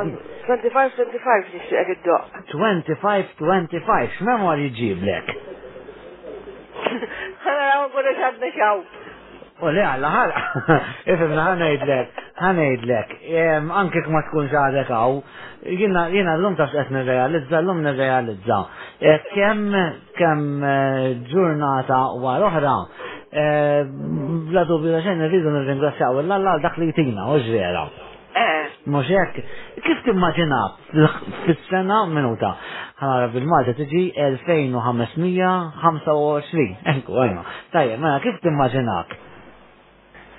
25-25 nixtieqek id-doq. 25-25, x'memor jġiblek? Għana raw għu xadna xaw. U le għalla ħala, ifim ħana jidlek, ħana jidlek, anke kma tkun xaħdek għaw, jina l-lum tafx għet nirrealizza, l-lum nirrealizza, kem kemm eh, ġurnata war oħra. Eh, bla dubju ta' xejn irridu nirringrazzjaw l alla dak li jtina, u ġvera. Eh. Mhux hekk, kif timmaġina fis-sena minuta ħanara bil-Malta tiġi 2525. Ekku, għajna. Tajjeb, mela kif timmaġinak?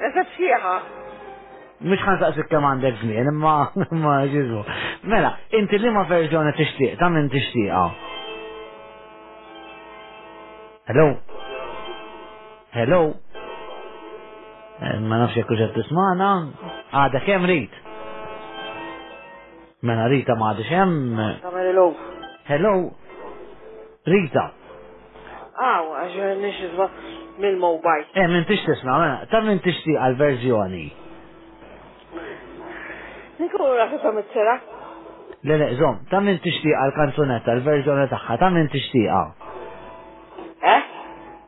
Eżat sħiħa. Mux ħansaqsik kemm għandek żmien, imma imma ġiżu. Mela, inti li ma verżjoni tixtieq, ta' min tixtieqa? Hello? Hello? Eh, ma nafx jekk uġet tismana, għada kemm rrit. Mela Rita ma għadix hemm. Tamer hello. Hello. Rita. Aw, għax nix nisma' mill-mobile. Eh, minn tix tisma' mela, ta' minn tixtieq għal-verżjoni. Nikun raħi ta' mit-sera. Le le, żomm, ta' minn tixtieq għal-kanzunetta, l-verżjoni tagħha, ta' minn tixtieqha. Eh?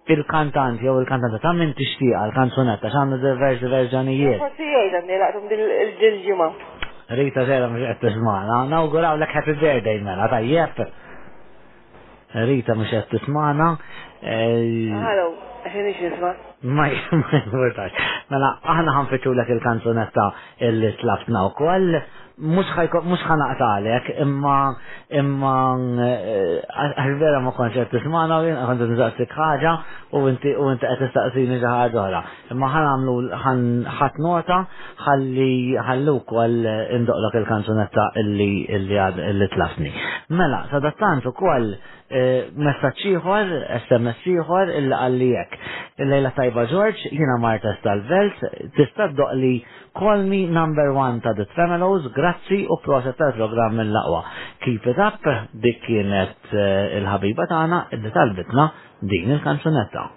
il-kantant jew il-kantanta ta' min tixtieq għal-kanzunetta x'għandu diversi diverżjonijiet. Forsi jgħid għandi laqtum dil-ġimgħa. Rita Zera mhux qed tismana, nawguraw lek happy birthday mela tajjeb. Rita mhux qed tismana. Hello, eh, x'inhi x'isma'? Ma jimportax. Mela aħna ħanfittulek il-kanzunetta illi tlabtna wkoll mhux ħa naqtalek imma imma eh, għax vera ma kontx qed tismana u jien kont nistaqsik ħaġa u inti u inti qed tistaqsini xi ħaġa oħra. Imma ħa nagħmlu ħadd nota ħalli ħalli wkoll indoqlok il-kanzunetta illi illi illi tlabtni. Mela, sadattant ukoll Eh, messaċ ieħor, SMS ieħor, illa għalli jekk. Il-lejla tajba Ġorġ, jiena Marta tal-Velt, tista' doqli call me number one ta' The Tremelos, grazzi u proset tal-programm mill-laqwa. Keep it up, dik kienet eh, il-ħabiba tagħna li talbitna din il-kanzunetta.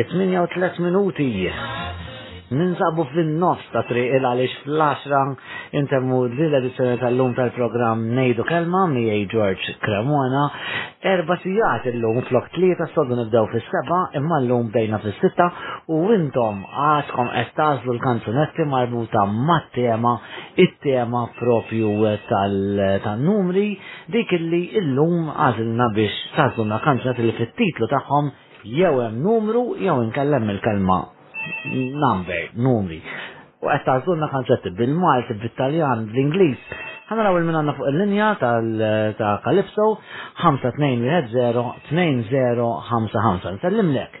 It-38 minuti ninsabu fin-nofs ta' triq il għaliex fl-10 intemmu l edizzjoni tal-lum tal-programm Nejdu Kelma miegħi George Cremona. Erba sigħat illum flok tlieta sodu nibdew fis-seba imma llum bdejna fis-sitta u intom għadkom qed tażlu l-kanzunetti marbuta mat-tema it-tema propju tal-numri dik illi illum għażilna biex tagħżlulna kanzunati li fit-titlu tagħhom jew hemm numru jew inkella hemm il-kelma number, numri. U qed tagħżlulna kanzunati bil-Malti, bit-Taljan, bl-Ingliż. Ħanaraw il minanna fuq il-linja ta' Calypso 5210 2055. Nsellimlek.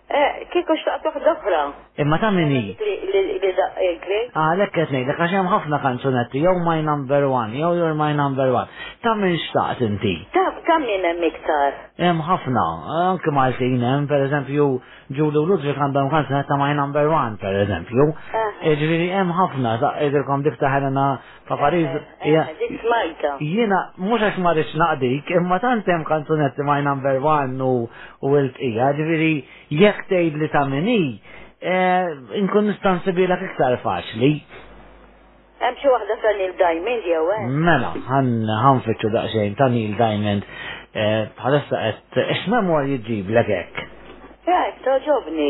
Eh, kieku xtaqt waħda oħra. Imma ta' min hi? Li daqqegli. Ah, lek qed ngħidlek għax hemm ħafna kanzunetti jew my number one, jew you're my number one. Ta' min xtaqt inti? Ta' ta' min hemm iktar? Hemm ħafna, anke Maltin hemm, pereżempju Ġulu Ludwig għandhom kanzunetta my number one, pereżempju. Eh. Ġifieri hemm ħafna, ta' dik ta' Helena Pavariz, hija. Smajta. Jiena mhux għax ma rridx naqdik, imma tant hemm kanzunetti my number one u u l-bqija, ġifieri jekk tgħid li ta' minni, inkun nista' nsibilek iktar faċli. Hemm xi waħda ta' Neil Diamond jew hemm? Mela, ħan fitxu daqsxejn ta' Neil Diamond. Bħalissa qed x'memorji ġġiblek hekk? Jgħid, toġobni.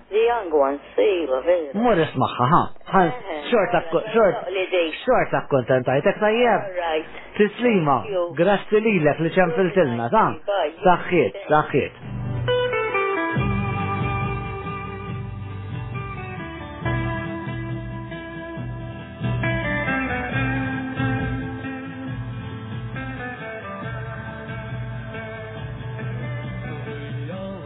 Di għangwan, iva, vera. Mur ismaħħa, ha? Għal, xorta, xorta, xorta kontentajtek tajjeb. Tislima, grazzi lilek li ċempiltilna, ta? Saħħiet, saħħiet.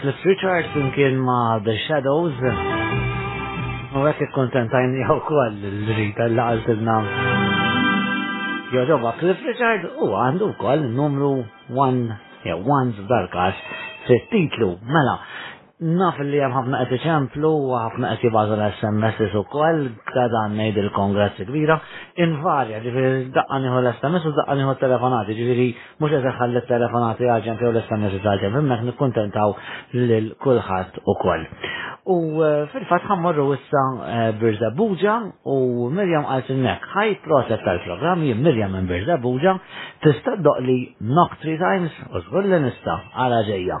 Cliff Richard kien ma' The Shadows. U għek ikkontentajn jaw koll l-rita l għalt il-nam. Joġoba Cliff Richard u għandu koll numru 1, jew 1 f'dal-kas, fit-titlu, mela, naf li jem ħafna għet iċemplu u ħafna għet jibazu l-SMS u koll, kada għannajd il-kongrazzi kbira, invarja, ġifiri daqqaniħu l-SMS u daqqaniħu telefonati, ġifiri Mhux qed iħalli t-telefonati għaġem jew l-SMS għaġem, imma qed nikkuntentaw lil kulħadd ukoll. U eh, fil-fatt ħammorru issa eh, Birza Buġa u Mirjam Altinnek. Ħaj proset tal-programm jien Mirjam minn Birza Buġa tista' doqli Noktri Times u żgur li nista' għala ġejja.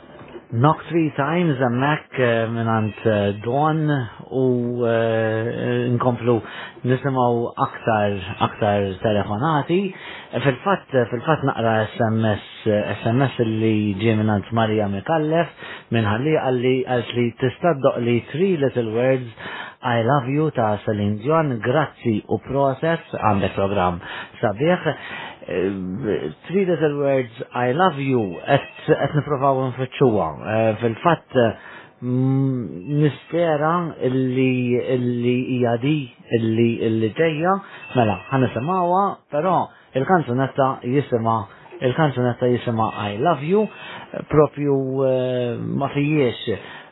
Knock three times emmek eh, minant eh, Don u eh, nkomplu nisimaw aktar aktar telefonati. Fil-fat, fil-fat naqra SMS, SMS li ġie minant Maria Mikallef minnħalli għalli għalt li tista doqli three little words I love you ta' Celine Dion, grazzi u process għandek program sabiħ. Three little words I love you, qed nippruvaw nfittxuha. Eh, Fil-fatt eh, mm, nispera illi illi hija di illi illi ġejja, mela ħan nisimgħuha, però il-kanzunetta jisimha il-kanzunetta jisimha I Love You, propju eh, ma fijiex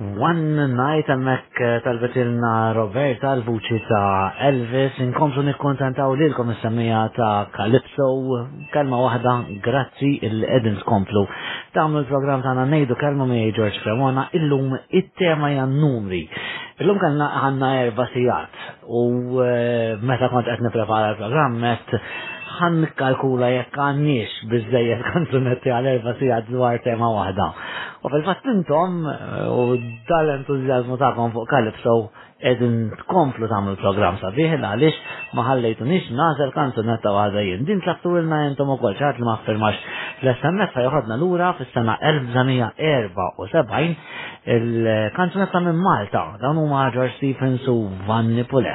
One night għannek eh, tal-betilna Roberta l-vuċi ta' Elvis, inkomplu nikkontantaw li l-kom semija ta' Calypso, kelma wahda, grazzi il-edin tkomplu. Tamlu l-program ta' nejdu kelma mi George Cremona, illum it-tema jan numri. Illum kanna għanna erba sijat u eh, meta kont għetni prepara l-program, met Ħa nikkalkula jekk għandniex biżżejjed kanzunetti għal erba' sigħat dwar tema waħda. U fil-fatt intom u dal-entużjażmu tagħkom fuq Calypso qegħdin tkomplu tagħmlu programm sabiħ għaliex ma ħallejtunix nażel kanzunetta waħda jien. Din tlaqtu ilna intom ukoll ċaħat li ma affirmax l-SMS joħodna lura fis-sena 1974 il-kanzunetta minn Malta dawn huma George Stephens u Vanni Pule.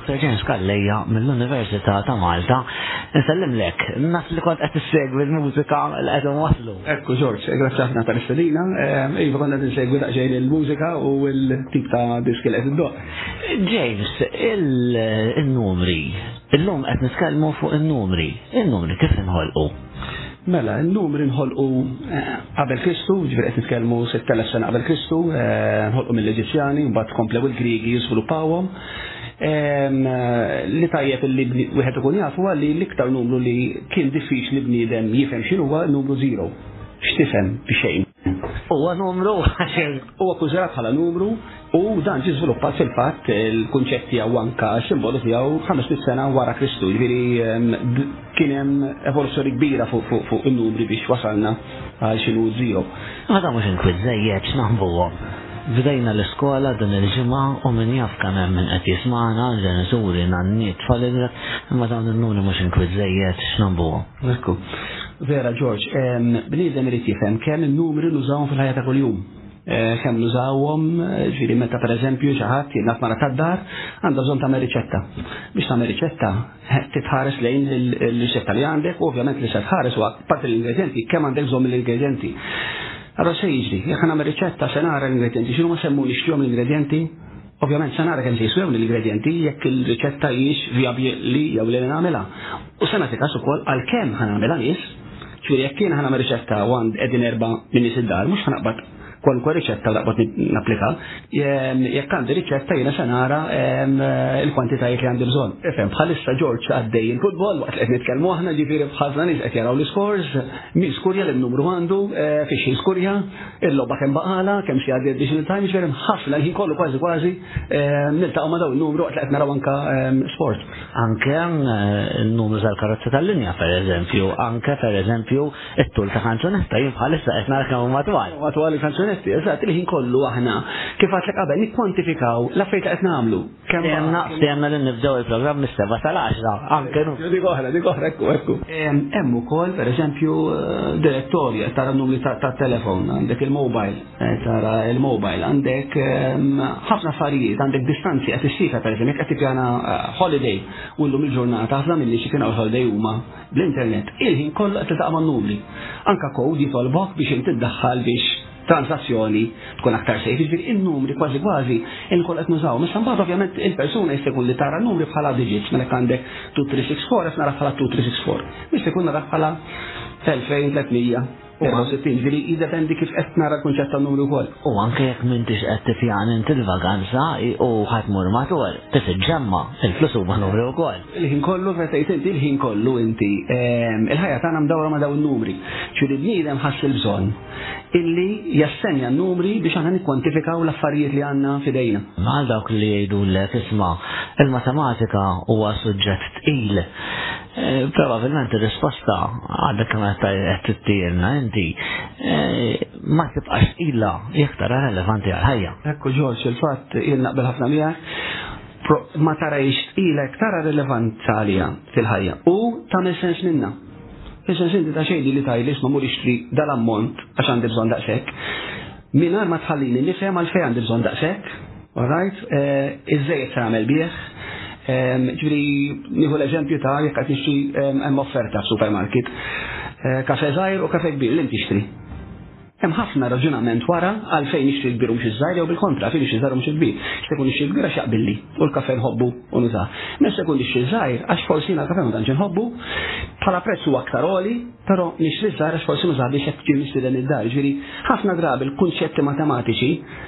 Dr. James Kalleja mill-Università ta' Malta. Nsellim lek, naf li kont qed issegwi l-mużika l qed waslu. Ekku Ġorġ, eh, grazzi ħafna tal-istedina. Eh, iva kont qed insegwi daqsxejn il-mużika u l-tip ta' diski li qed iddoq. James, il-numri. Illum qed nitkellmu fuq in-numri. In-numri kif inħolqu? Mela, n-numri nħolqu eh, qabel Kristu, ġveri qed nitkellmu 6000 sena qabel Kristu, eh, nħolqu mill-Eġizzjani, mbagħad komplew il-Griegi jiżviluppawhom. Eh, li tajjeb li wieħed ikun jafu huwa li l-iktar numru li kien diffiċli bniedem jifhem x'inhu huwa numru zero. X'tifhem b'xejn. Huwa numru huwa kużrat bħala numru u dan ġi żviluppat fil-fatt il-kunċett tiegħu anka simbolu tiegħu 500 sena wara Kristu, jiġifieri ehm, kien hemm evoluzzjoni kbira fuq in-numri biex wasalna għal xi nużiju. Għadha mhux inkwit żejjed x'naħbuhom. Bdejna l-iskola din il-ġimgħa u min jaf kemm hemm min qed jismagħna, ġenituri, nanniet, falidra, imma dawn in-numri mhux inkwit żejjed x'naħbuhom. Ekku. Vera, George, bniedem irid jifhem kemm in-numri nużawhom fil-ħajja ta' kuljum. Eh, kemm nużawhom, eh, ġifieri meta pereżempju xi ħadd jinnaf mara tad-dar għandha bżonn tagħmel riċetta. Biex tagħmel riċetta eh, titħares lejn l-riċetta li għandek u ovvjament li se tħares huwa parti l-ingredjenti kemm għandek bżonn mill-ingredjenti. Allora se jiġri, jekk nagħmel riċetta se nara l-ingredjenti, x'inhuma semmu nixtihom l-ingredjenti Ovvjament se nara kemm se jiswew l-ingredjenti jekk il-riċetta hijiex vjabbli li jew li nagħmilha. U se nagħti każ ukoll għal kemm ħa nagħmilha nies, ġifieri jekk jien ħa nagħmel riċetta u għand qegħdin erba' minn nies id-dar mhux ħa naqbad kwalunkwe riċetta naqbad napplika, ehm, jekk għandi riċetta jiena se nara ehm, il-kwantitajiet li għandi bżonn. Ifhem bħalissa George għaddej il-futbol waqt li qed nitkellmu aħna ġifieri bħalna nies qed jaraw l-iskors, min skurja li n-numru għandu, eh, fiex jiskurja, Il-logħba kemm baqala, kemm xi għaddi additional time, ġifieri ħafna l-ħin kollu kważi kważi ehm, niltaqgħu ma' dawn numru qed qed naraw anke ehm, sport. Anke eh, n-numru tal-karozza tal-linja pereżempju, anke pereżempju it-tul ta' kanzunetta jien bħalissa qed nara kemm matwal. Matwal il-kanzunetti, eżatt, il-ħin kollu aħna kif għatlek qabel nikkwantifikaw l-affarijiet qed nagħmlu. Stemna, stemna li nibdew il-programm mis-seba tal-10, anke nu. Dik oħra, dik oħra, ekku, ekku. Hemm ukoll, per eżempju, eh, direttorja tara numri ta' telefon, għandek il-mobile, eh, tara il-mobile, għandek ehm, ħafna affarijiet, għandek distanzi qed issika per eżempju, qed tippjana eh, holiday u llum il-ġurnata ħafna milli xi kien holiday huma bl-internet. Il-ħin kollha qed taqma' numri. Anka kod jitolbok biex inti ddaħħal biex transazzjoni tkun aktar safe, ġifir il-numri kważi kważi il-kol qed nużaw. Missa mbagħad ovvjament il-persuna jista' jkun li tara numri bħala digits mela għandek 2364 qed nara bħala 2364. Mista jkun nara bħala 2364 ġifieri jiddependi kif qed nara l-kunċett ta' numri wkoll. U anke jekk m'intix qed tifjan inti l-vaganza u ħadd mur matul, tifiġġemma il-flus huma numri wkoll. Il-ħin kollu fejn tgħid inti il-ħin kollu inti ehm, il-ħajja tagħna mdawra ma' dawn numri. Ġifieri bniedem ħass il-bżonn illi jassenja n-numri biex aħna nikkwantifikaw l-affarijiet li għandna f'idejna. Għal dawk li jgħidulek isma' il-matematika huwa suġġett tqil. E, probabilment ir-risposta għadha kemm qed tittielna inti e, ma tibqax ilha jekk tara relevanti għal ħajja. Ekku Ġorġ il-fatt jien naqbel ħafna miegħek ma tarajx tqilek tara rilevanza għalija fil-ħajja u tagħmel sens minna. Issa sinti ta' xejdi li tajli ma mur ixtri dal-ammont għax għandi bżonn daqshekk. Mingħajr ma tħallini nifhem għal fejn għandi bżonn daqshekk, alright, eh, iżejjed se nagħmel bih. Ehm, ġifieri nieħu l-eżempju ta' jekk qed nixtri ehm, hemm offerta f'supermarket. Eh, kafe żgħir u kafe kbir li tixtri. Hemm ħafna raġunament wara għal fejn ixtri kbir u mhux iż-żgħir jew bil-kontra fejn ixtri żgħir u mhux il-kbir. Se jkun ixtri kbir għax jaqbilli u l-kafè nħobbu u nuża. Mhux se jkun ixtri żgħir għax forsi jiena l-kafè ma tantx inħobbu. Bħala prezz huwa aktar għoli, però nixtri żgħir għax forsi nuża biex qed ġie mistieden id-dar. Ġifieri ħafna drabi l-kunċetti matematiċi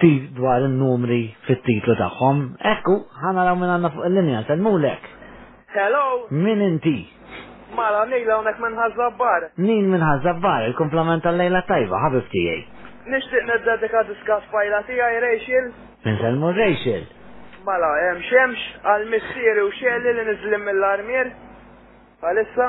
ti dwar in-numri fit-titlu tagħhom. Ekku, ħa naraw minn għandna fuq il-linja, semmulek. Hello? Min inti? Mara, nejla hawnhekk minn ħażabbar. Nin minn ħażabbar, il-komplement tal-lejla tajba, ħabib tiegħi. Nixtieq niddedika diska spajla tiegħi Rachel. Minn selmu Rachel. Mala, hemm xemx għal missieri u xelli li niżlim mill-armier. Għalissa?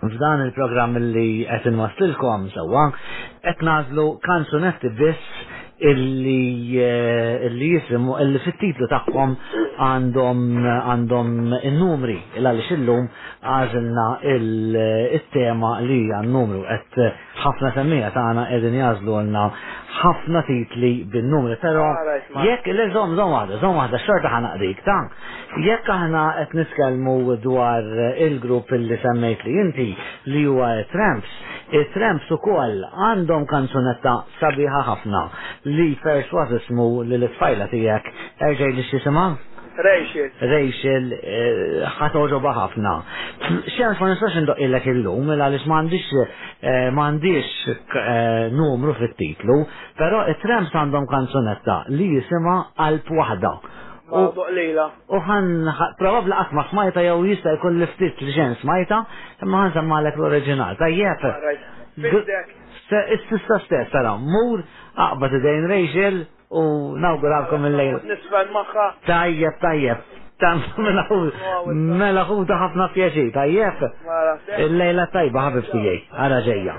F'dan il-programm li qed inwasslilkom sewwa qed nażlu kanzunetti biss illi eh, illi jisimu illi fit-titlu tagħhom għandhom għandhom in-numri il għaliex illum għażilna il-tema li għan numru qed Ħafna semmija tagħna qegħdin jażlulna ħafna titli bin-numri, però jekk le żomm żomm waħda, żomm waħda xorta ħanaqdik ta' jekk aħna qed nitkellmu dwar il-grupp li semmejt li inti li huwa Tramps, it-Tramps ukoll għandhom kanzunetta sabiħa ħafna li persważismu li l-isfajla tiegħek erġej li x'jisimha? Rachel. Rachel, eh, ħatoġoba ħafna. Xemx ma nistax indoq illek illum, mela għalix mandiċ eh, mandiċ eh, numru fit-titlu, pero it-Tramps għandhom kanzunetta li jisima għalp wahda. U ħan, probabli qatt ma smajta jew jista' jkun li ftit li xejn smajta, imma ħan semmalek l-oriġinal. Tajjeb. Issa stess tara, mur aqbad idejn Rachel U nawguralkom il-lejl. Nisfel maħħa. Tajjeb, tajjeb. Tant minna mela ħuda ħafna pjaċi, tajjeb. Mela, il-lejla tajba ħabibti jgħi, għara ġejja.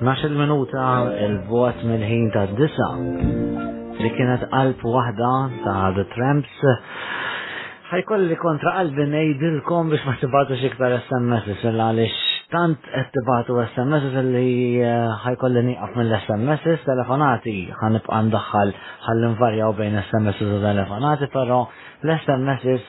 12 minuta il-vot mill-ħin ta' disa li kienet qalb waħda ta' The Tramps ħajkolli kontra qalbi ngħidilkom biex ma tibatu xiktar SMS illa għaliex tant qed tibatu SMS li eh, ħajkolli nieqaf mill-SMS telefonati ħanibqa' ndaħħal ħalli nvarjaw bejn SMS u telefonati però l-SMS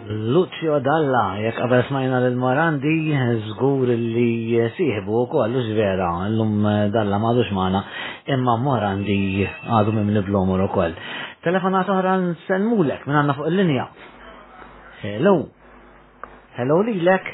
Lucio Dalla, jekk qabel smajna lil Morandi, żgur li sieħbu wkoll u vera, llum Dalla m'għadux magħna, imma Morandi għadu minn l-blomor ukoll. Telefonat oħra nsellmulek minn għandna fuq il-linja. Hello. Hello lilek.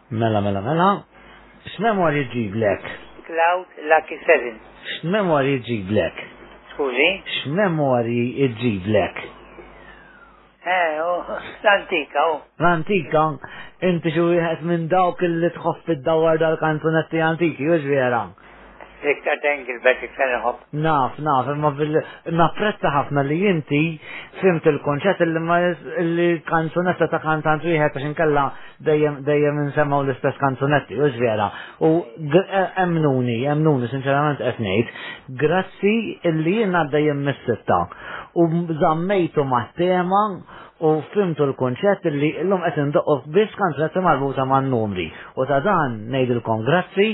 Mela, mela, mela. X'memorji ġiblek? Cloud Lucky 7. X'memorji ġiblek? Skużi? X'memorji ġiblek? Eh, oh, l-antika, oh. L-antika, inti xi wieħed minn dawk li tħoss id-dawar dal-kanzunetti antiki, u vera. Iktar dejn gilbet iktar nħobb. Naf, naf, imma napprezza ħafna li inti fimt il-konċett li ma li kanzunetta ta' kantant wieħed għax inkella dejjem dejjem insemgħu l-istess kanzunetti, u vera. U e, emnuni, emnuni sinċerament qed ngħid, grazzi illi jien dejjem mis-sitta u żammejtu ma' tema u fimtu l-konċett li l-lum qed indoqqok biss kanzunetta marbuta man numri. U ta' dan ngħidilkom grazzi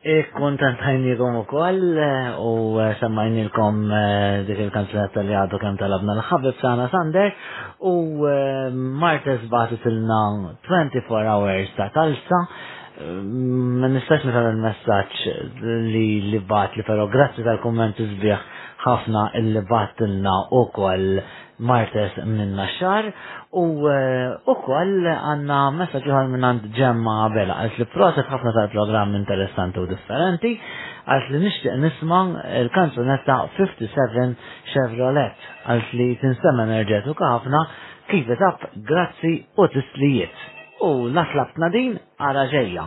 Ikkontentajnikom u koll u semmajnilkom dik il-kanzunetta li għadu kem talabna l-ħabib tagħna Sander u Martes batet ilna 24 hours ta' talsa ma nistax nifhem il-messaġġ li li bat li però grazzi tal-kumment isbieħ ħafna illi batilna u koll Martes minn Naxxar u eh, koll għanna messa ġuħal minn għand ġemma bela għalt li proset ħafna tal-programm interessanti u differenti għalt li nishtiq nisma il-kanzunetta 57 Chevrolet għalt li tinsema nerġetu ħafna kif grazzi u tislijiet u natlab nadin għara ġeja.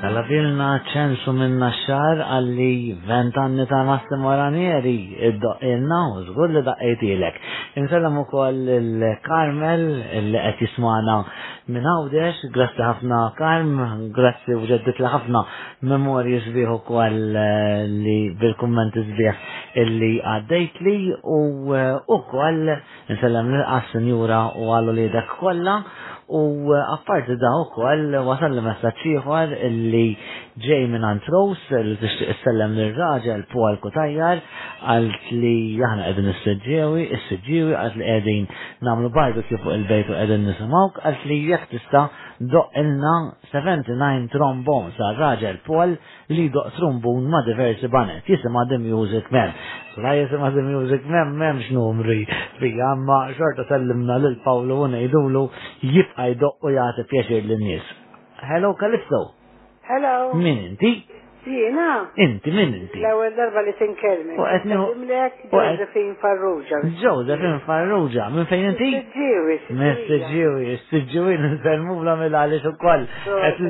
Mela bilna ċensu minna xar għalli ventanni ta' Massimo Ranieri id-doqqinna u zgur li daqqetilek. Insellem u koll il-Karmel li qed jismana minn għawdex, grazzi ħafna Karm, grazzi u ġeddit ħafna memorji sbieħ u koll eh, li bil-kumment sbieħ illi għaddejt li u ukoll nsellem nilqas sinjura u għallu li dak kollha u apparti da ukoll wasal li messaġġ ieħor illi ġej minn Antros li tixtieq issellem lir-raġel Paul Kutajjar għalt li aħna qegħdin is-siġġiewi, is-siġġiewi għalt li qegħdin nagħmlu barbecue fuq il-bejt u qegħdin nisimgħuk għalt li jekk tista' doq ilna 79 trombon sa raġel Paul li doq trumbun ma' diversi banet, jisima The Music Mem. La jisima The Music Mem memx numri fija, ma xorta sellimna lil Pawlu u ngħidulu jibqa' jdoq u jagħti pjaċir lin-nies. Hello Calypso. Hello. Min inti? Jiena? Inti min inti? L-ewwel darba li tinkellmi. U qed nieħu. Josephine Farrugia. Josephine Farrugia, minn fejn inti? Mr. Ġiwi, Mr. Ġiwi, nselmu bla mill-għaliex ukoll. Qed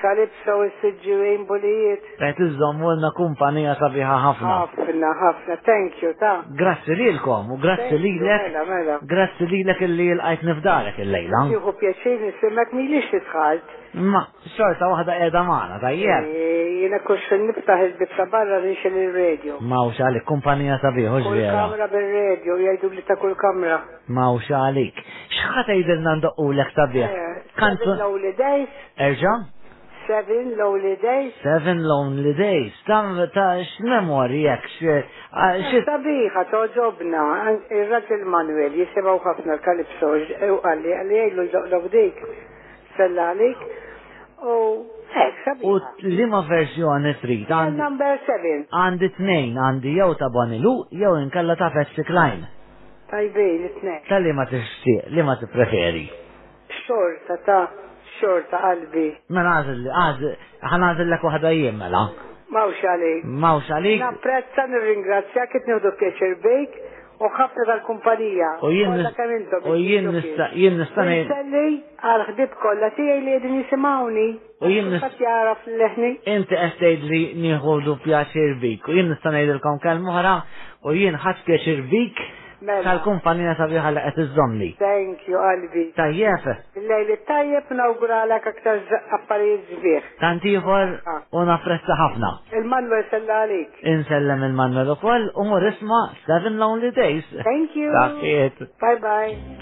Calypso issiġġi wejn bulijiet. Qed iżommulna kumpanija sabiħa ħafna. Ħafna, ħafna, thank you ta. Grazzi lilkom u grazzi lilek. Mela, mela. Grazzi lilek illi lqajt nifdarek il-lejla. Jieħu pjaċir nisimek milix isħalt. Ma, xorta waħda qiegħda magħna, tajjeb. Eh, jiena kux niftaħ il-bibsa barra nixel il-radio. Ma u xalik kumpanija sabiħu ġvera. Kull kamra bil-radio, jgħidu li ta' kull kamra. Mawx għalik. X'ħa tgħidilna ndoqqulek sabiħ? Kanzu. Lonely Days. Erġa'? Seven Lonely Days. Seven Lonely Days. Tam ta' x'memori jekk xi sabiħa toġobna ir-raġel Manuel jisimgħu ħafna l-kalipso u qalli qalli jgħidu jdoqlok dik. Sellalik. U U li ma verżjoni trid? Number 7. Għandi tnejn, għandi jew ta' Bonilu jew inkella ta' Fessi Klein. Tajbin it-tnejn. Ta' liema tixtieq, liema tippreferi? Xorta ta' xorta qalbi. Mela għażilli, għażli, ħa nagħżillek waħda jien mela. M'hawnx għalik. M'hawnx għalik. Napprezza, nirringrazzjak, qed nieħdu pjaċir bik u ħafna tal-kumpanija. U jien Kollha kemm intom. u jien nista' jien nista' ngħid Inselli għall-ħbieb kollha tiegħi li qegħdin jisimgħuni. U jien nis... Ħadd jagħraf leħni? Inti qed tgħidli nieħu du pjaċir bik. U jien nista' ngħidilkom kemm oħra u jien ħadd pjaċir bik Mela. tal-kumpanija sabiħa li qed iżżommni. Thank you, qalbi. Tajjeb, Lejl it-tajjeb nawguralek aktar z- affarijiet sbieħ. tant ieħor u napprezza ħafna. Il-manwa jsella għalik. Insellem il-Manuel ukoll u mur isma' Seven Lonely Days. Thank you. Saħħiet. Bye bye.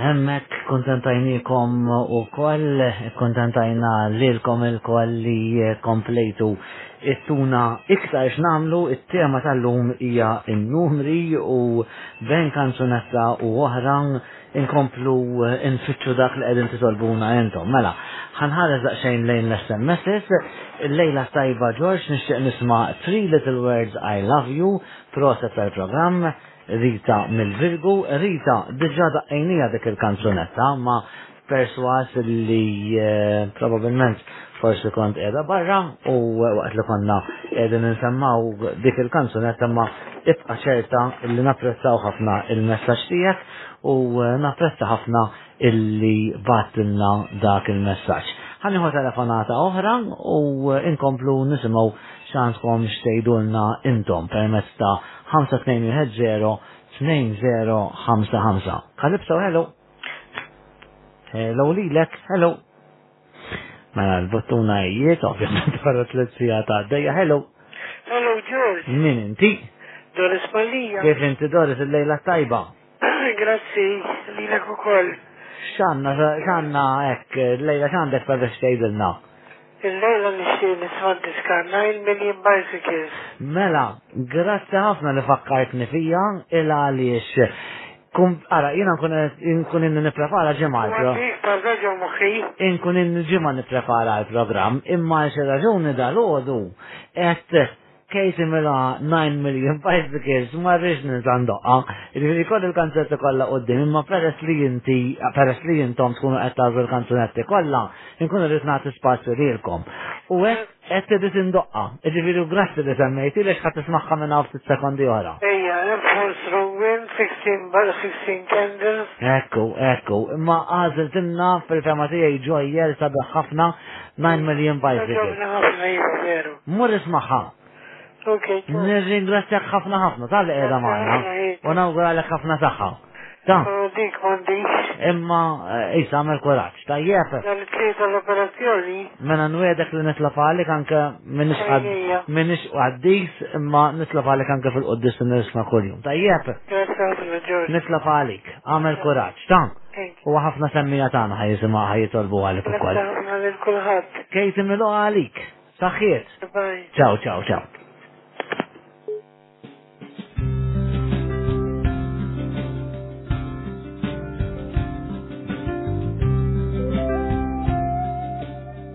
Hemmek kontentajnikom u koll, kontentajna lilkom il-koll li komplejtu it-tuna iktar x'namlu, it-tema tal-lum hija n-numri u ben kanzunetta u oħra inkomplu nfittxu dak li qegħdin titolbuna intom. Mela, ħanħares daqsxejn lejn l-SMSs, il-lejla tajba George nixtieq nisma' Three Little Words I Love You, proset tal-programm, Rita mill-Virgu, Rita, diġa daqqajnija dik il-kanzunetta, ma perswas li eh, probabilment forsi kont edha barra u waqt li konna edin nsemmaw dik il-kanzunetta ma ibqa ċerta li napprezzaw ħafna il-messaġġ tiegħek u eh, napprezza ħafna illi battilna dak il-messaġġ. Ħaniħu telefonata oħra u inkomplu nisimgħu x'għandkom xtejdulna intom permezz ta' 5210 2055. Kalipso, hello. Hello lilek, hello. Mela l-bottuna jiet, ovvjament barra t-lezzija ta' d-dejja, hello. Hello George. Min inti? Doris Pallija. Kif inti Doris il-lejla tajba? Grazzi, lilek ukoll. X'għandna x'għandna hekk lejla x'għandek ta' biex tgħidilna? Il-lejla nixtieq nisma' diska 9 million bicycles. Mela, grazzi ħafna li fakkartni fija il għaliex. Kum, ara, jina nkun inni niprepara ġimma l-program. Inkun inni ġimma niprepara l-program, imma xi raġuni dal-ħodu, et Casey mela 9 million bicycles ma rridx ninsa ndoqqa. Jiġifieri kont il-kanzetti kollha quddiem imma peress li inti peress li intom tkunu qed tagħżlu l-kanzunetti kollha, inkun irrid nagħti spazju lilkom. U hekk qed tidis indoqqa. Jiġifieri grazzi li semmejti lex ħadd tismagħha minn hawn ftit sekondi oħra. Ejja, Enforce Ruin, 16 bar 16 candles. Ekku, ekku, imma għażiltilna fil-fema tiegħi ġojjer sabiħ ħafna 9 million bicycle. Mur ismaħħa. Nirringrazzjak ħafna ħafna tal-li qiegħda magħna u nawguralek ħafna saħħa. Ta. Dik m'għandix. Imma eh, isa għamel kuraġġ, tajjeb. Dan it-tliet l-operazzjoni. Mela nwedek li nitla' għalik anke minix minix għaddis imma nitla' għalik anke fil-qoddis nisma' kuljum. Tajjeb. Nitla' għalik, għamel kuraġġ, ta. U ħafna semmija tagħna ħaj jisimgħu ħaj jitolbu għalik ukoll. Għalil kulħadd. Kejt imilgħu għalik. Saħħiet. Ciao, ciao, ciao.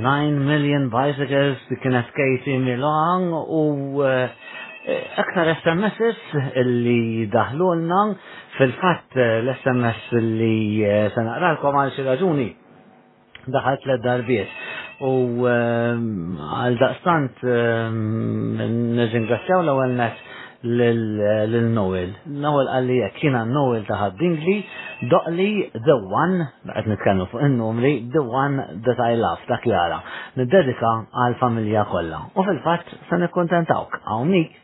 9 million bicycles dik kienet Katie Milan u eh, aktar SMS illi daħlulna Fil-fatt l-SMS li eh, se naqralkom għal xi raġuni daħal tliet darbiet. U ehm, għal daqstant ehm, nirringrazzjaw l-ewwel net lil Noel. Noel għalli jekk jiena Noel ta' ħaddingli doqli the one, qed nitkellmu fuq in-numri, the one that I love ta' Kjara. Niddedika għal familja kollha. U fil-fatt se nikkuntentawk hawnhekk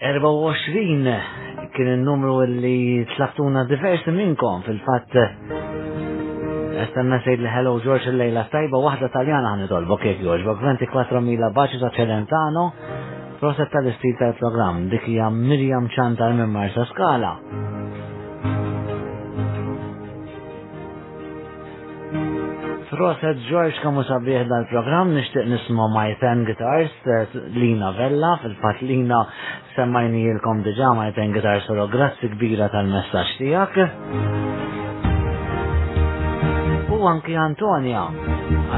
24 kien il-numru li tlaftuna diversi minnkom fil-fat Estanna sejd li hello George il-lejla tajba wahda taljana għan idolbok jek joġbok 24.000 baċi ta' ċelentano proset tal-istil tal-program dik hija Mirjam ċantar minn Marsa Skala. Proset George kamu sabiħ dal-program nishtiq nisma My Pen Guitars eh, Lina Vella fil-fat Lina semmajni jilkom diġa My Pen Guitars solo grazzi kbira tal-messaġġ tiegħek. U anki Antonia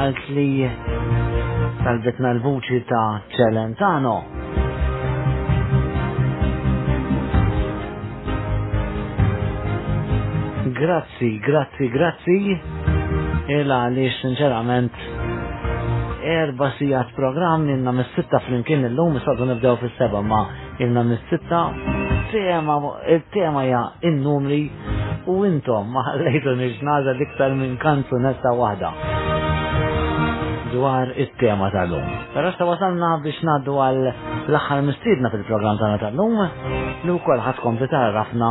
għalt li tal-bitna l-vuċi ta' Celentano. Grazie. Grazzi, grazzi, grazzi. Ila li sinċerament erba sijat program ilna mis-sitta flimkien illum sadu nibdew fis-seba ma ilna mis-sitta tema il-tema ja in-numri u intom ma ħallejtu nixnaza l-iktar minn kanzunetta waħda dwar it-tema tal-lum. Pero sa wasalna biex naddu għal L-aħħar mistiedna fil-programm tagħna tal-lum li wkoll ħadd kompli tarrafna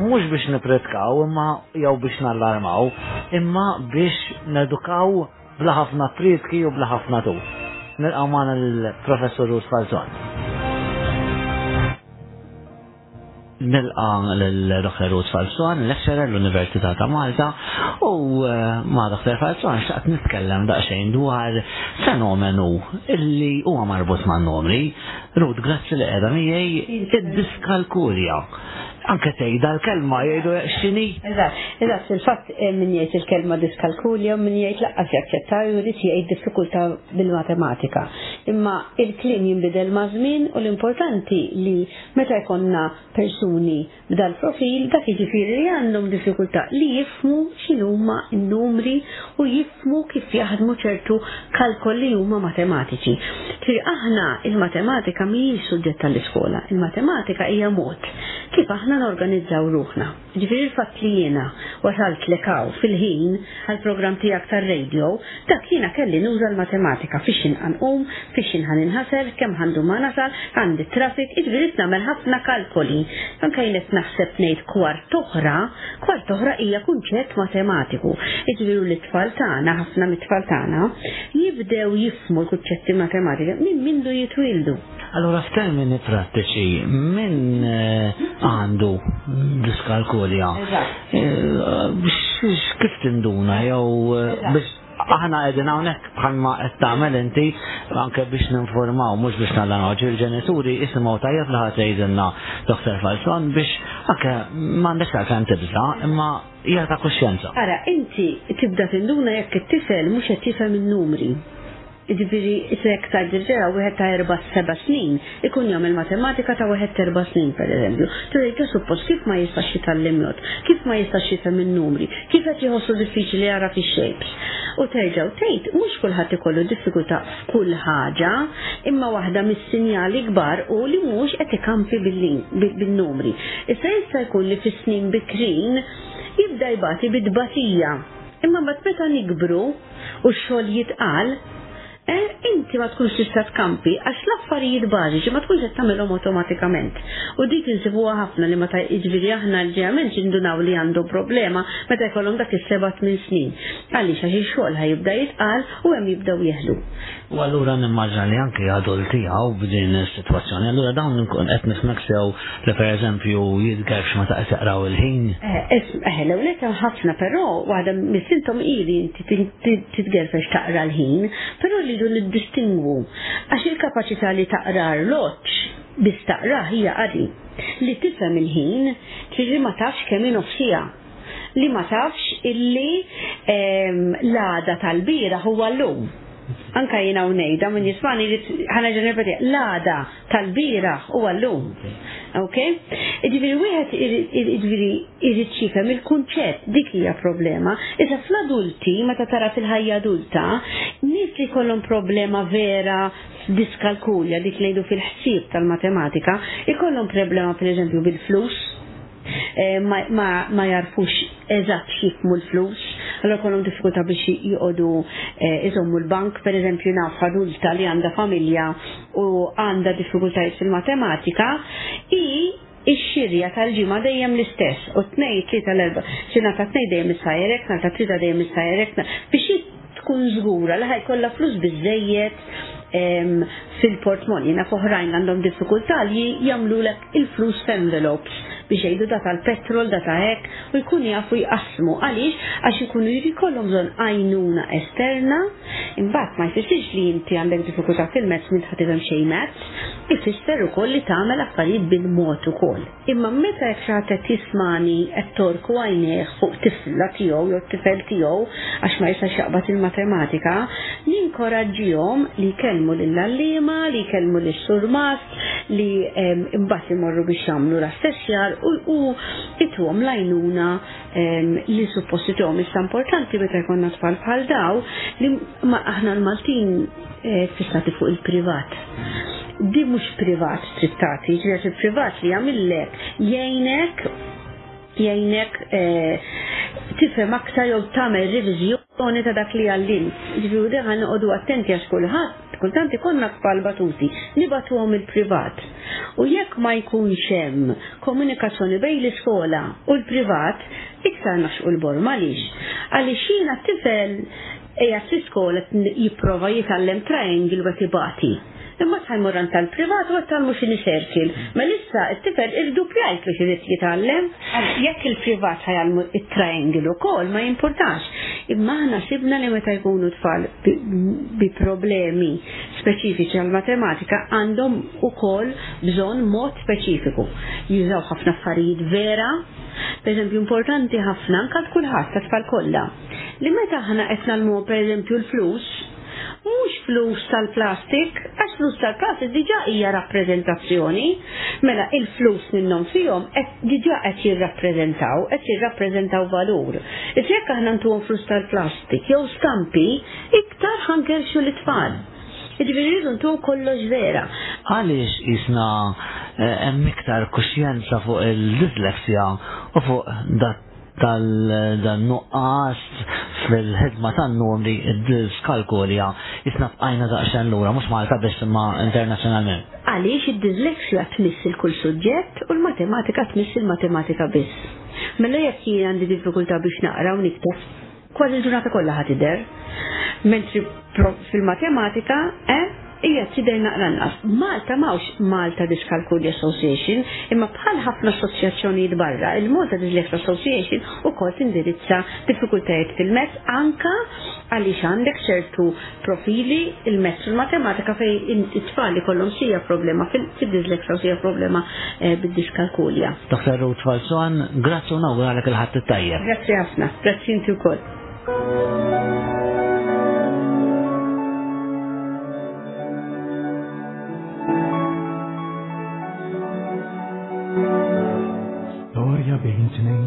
mhux biex nipretkaw imma jew biex nallarmaw imma biex nedukaw bla ħafna prietki u bla ħafna tu. Nilqgħu magħna l-Professur Rus Falzon. nilqa l-Dr. Ruth Falzon, lecturer l-Università ta' Malta, u eh, ma' Dr. Falzon xaqt nitkellem daqsxejn dwar fenomenu li huwa marbut ma' numri. Ruth, grazzi li qiegħda miegħi id-diskalkulja. Anke tgħidha l-kelma jgħidu x'inhi. Eżatt, eżatt, fil-fatt eh, min jgħid il-kelma diskalkulja min jgħid laqqas jaċċetta u jrid jgħid diffikultà bil-matematika. Imma il-kliem jinbidel ma' żmien u l-importanti li Meta jkollna persuni b'dal profil dak jiġifieri li għandhom diffikultà li jifhmu x'inhuma n-numri u jifhmu kif jaħdmu ċertu kalkol li huma matematiċi. Ġifieri aħna il-matematika mhijiex suġġett tal-iskola, il-matematika hija mod kif aħna norganizzaw ruħna. Ġifieri l-fatt li jiena wasalt lek hawn fil-ħin għall-programm tiegħek tar-radio, dak jiena kelli nuża l-matematika fiex xi nqanqum, fiex xi nħa ninħasel, kemm ħandu ma nasal, għandi traffic, jiġifieri qed nagħmel ħafna kalkoli. Anke jien qed naħseb ngħid kwart oħra, kwart oħra hija kunċett matematiku. Jiġifieri li tfal tagħna, ħafna mit-tfal tagħna, jibdew jifmu l-kunċetti matematika minn mindu jitwildu. Allora f'termini prattiċi, min eh, għandu diskalkulja? Eh, kif tinduna jew eh, biex aħna għedin għonek bħalma qed tagħmel inti anke biex ninformaw mhux biex nagħlanaw il-ġenituri isimgħu tajjeb li ħadd jgħidilna Dr. Falson biex anke m'għandekx għalfejn tibża imma hija ta' kuxjenza. Ara, inti tibda tinduna jekk it-tifel mhux qed jifhem in-numri. Iġifieri isir iktar dirġera wieħed ta' erba' seba' snin, ikun jom il-matematika ta' wieħed terba' snin pereżempju. Turi ġo suppost kif ma jistax jitgħallem jod, kif ma jistax jifhem in-numri, kif qed jħossu diffiċli jara fix-shapes. U terġgħu tgħid mhux kulħadd ikollu diffikultà f'kull ħaġa, imma waħda mis-sinjali kbar u li mhux qed ikampi bin-numri. Issa jista' jkun li fis-snin bikrin jibda jbati bid-batija. Imma mbagħad meta nikbru u x-xogħol jitqal, eh, inti ma tkunx tista' tkampi għax l-affarijiet bażiċi ma tkunx qed tagħmilhom awtomatikament. U dik insibuha ħafna li meta jiġifieri aħna l-ġejament jindunaw li għandhom problema meta jkollhom dak is-sebat minn snin. Għaliex għax ix-xogħol ħajibda jitqal u hemm jibdew jeħlu. U allura nimmaġna li anki għadol tiegħu b'din is-sitwazzjoni. Allura dawn nkun qed nifmek sew li pereżempju jidgerx ma taqgħet taqraw il-ħin. Eh, eh, l-ewwel hemm ħafna però waħda mis-sintom ili titgerfex taqra l-ħin, però rridu niddistingwu għax il-kapaċità li taqra l-oċċ biex taqra hija qadi li tifhem il-ħin tiġi ma tafx kemm inofsija li ma tafx illi ehm, l-għada tal-bira huwa l-lum. Anka jina unajda minn jismani li ħana ġenrepeti l-għada tal-bira huwa l-lum. Ok? Ġviri, wieħed ġviri irriċifem il-kunċett dik hija problema. Issa fl-adulti, meta tara fil-ħajja adulta, nis li kollhom problema vera diskalkulja dik lejdu fil-ħsieb tal-matematika, ikollhom problema per eżempju bil-flus, Eh, ma jarfux eżatt xifmu l-flus, għallu kollhom diffikultà biex joqogħdu eh, iżommu l-bank, per eżempju naf adulta li għandha familja u għandha diffikultajiet fil-matematika, i ix-xirja tal-ġimgħa dejjem l-istess, u t-tnej, tlieta l-erba, xina ta' tnej dejjem is-sajrek, ta' tlieta dejjem is-sajrek, biex tkun żgura li ħajkollha flus biżejjed fil-portmoni. Naf oħrajn għandhom diffikultà li jagħmlulek il-flus f'envelopes biex jgħidu data l-petrol, data hekk, u jkun jafu jqassmu. Għaliex, għax ikunu jrid jkollhom bżonn għajnuna esterna, imbagħad ma jfissirx li inti għandek diffikultà fil-mezz minn ħadd xejn mezz, ifisser ukoll li tagħmel affarijiet bil-mod ukoll. Imma meta jekk xi ħadd qed jismagħni qed torku għajnejh fuq tifla tiegħu jew tifel tiegħu għax ma jistax jaqbad il-matematika, ninkoraġġihom li jkellmu lill-għalliema, li jkellmu lis-surmast, li ehm, mbagħad imorru biex jagħmlu l-assessjar u ituhom lajnuna ehm, li supposti tihom issa importanti meta jkollna tfal bħal daw li aħna l-Maltin Eh, fissati fuq il-privat. Di mhux privat trid tagħti, ġifier il-privat li jagħmillek jgħinek jgħinek eh, tifhem aktar jew tagħmel riviżjoni ta' dak li għallim. Ġifieri dejjem ħanqodu attenti għax kulħadd kultant ikollna tfal batuti li batuhom il-privat. U jekk ma jkunx hemm komunikazzjoni bejn l-iskola u l-privat, iktar naxqu l-borma għaliex. Għaliex jiena tifel Eja Cisco qed jipprova jitgħallem triangle wet ibati. Imma tħajmu ran tal-privat u tal mhux inixerkil. Ma lissa t-tifel irdupjajt biex irid jitgħallem. Jekk il-privat ħajalmu it-triangle ukoll ma jimpurtax. Imma aħna sibna li meta jkunu tfal bi problemi speċifiċi għal-matematika għandhom ukoll bżonn mod speċifiku. Jużaw ħafna affarijiet vera, per importanti ħafna anka kulħadd ta' tfal kollha. Li meta aħna qed nagħlmuhom pereżempju l-flus, mhux flus tal-plastik, għax flus tal-plastik diġà hija rappreżentazzjoni, mela il-flus minnhom fihom diġà qed jirrappreżentaw, qed jirrappreżentaw valur. Issa jekk aħna ntuhom flus tal-plastik jew stampi, iktar ħankerxu l-itfal. Ġifieri rridu ntuhom kollox vera. Għaliex isna eh, hemm iktar kuxjenza fuq il-disleksja u fuq dat tal-dan nuqqas fil-ħidma tan-numri id-diskalkulja jisna f'qajna daqsxejn lura mhux Malta biss imma internazzjonalment. Għaliex id-disleksja tmiss il-kull suġġett u l-matematika tmiss il-matematika biss. Mela jekk jien għandi diffikultà biex naqra u nikteb, Kważi l-ġurnata kollha ħad tidher. Mentri fil-matematika, eh, hija tidher naqra nqas. Malta m'hawnx Malta Dyscalculia Association, imma bħal ħafna assoċjazzjonijiet barra, il-Malta Dyslexia Association ukoll tindirizza diffikultajiet fil-mezz anka għaliex għandek ċertu profili, il-mess il-matematika fej it-tfal ikollhom xija problema fil-disleksa u xija problema eh, bid-diskalkulja. Dr. Ruth Falzon, grazzi u nawguralek il-ħadd it-tajjeb. Grazzi ħafna, grazzi inti wkoll. Gloria bejn tnejn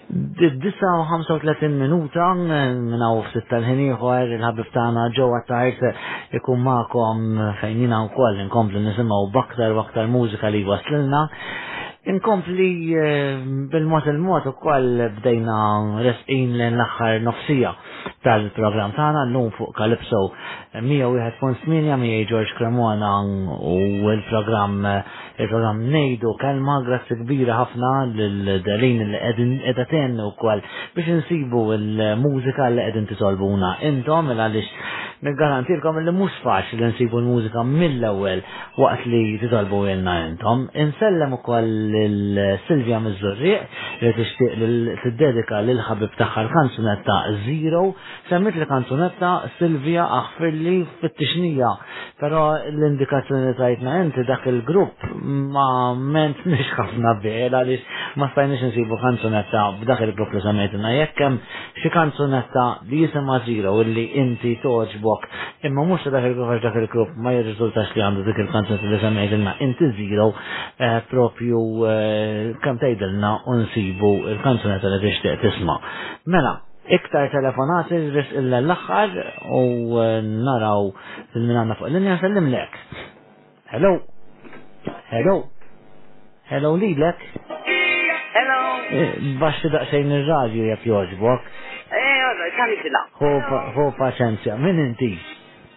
39 minuta minn hawn ftit tal-ħin ieħor il-ħabib tagħna ġewwa tajt ikun magħkom fejn jiena wkoll inkompli nisimgħu b'aktar u aktar mużika li waslilna. Inkompli eh, bil-mod il-mod ukoll bdejna resqin lejn l-aħħar nofsija tal-programm tagħna llum fuq Calypso 101.8 miegħi George Cremona u l-programm Irrora nejdu kelma grazzi kbira ħafna l-dalin li edin edha tenni u kwal biex insibu l-mużika li edin titolbuna. Intom il għalix nil-garantilkom li mux faċ li nsibu l-mużika mill-ewel waqt li titolbu ilna intom. Insellem u kwal l-Silvia Mizzurriq li t-ixtiq li t-dedika l-ħabib taħħal kanzunetta Zero Semmit li kanzunetta, Silvia, aħfirli, fittixnija, pero l-indikazzjoni li tajtna inti dak il-grupp ma ment nix ħafna bieħel għalix ma stajniex nsibu kanzunetta b'dak il-grupp li semmejtina jekkem xi kanzunetta li jisima zero illi inti toġbok imma mux dak il-grupp għax dak il-grupp ma jirriżultax li għandu dik il-kanzunetta li semmejtina inti zero eh, propju eh, kam tajdilna unsibu il-kanzunetta li tixtieq tisma. Mela, Iktar telefonati ris l-aħħar u eh, naraw il-minanna fuq l-linja sellim lek. Hello. Hello. Hello li lek. Hello. Eh, Bax ti daqsejn il-radio jek joġbok. Eh, għadda, kan jisila. Hu paċenzja, min inti?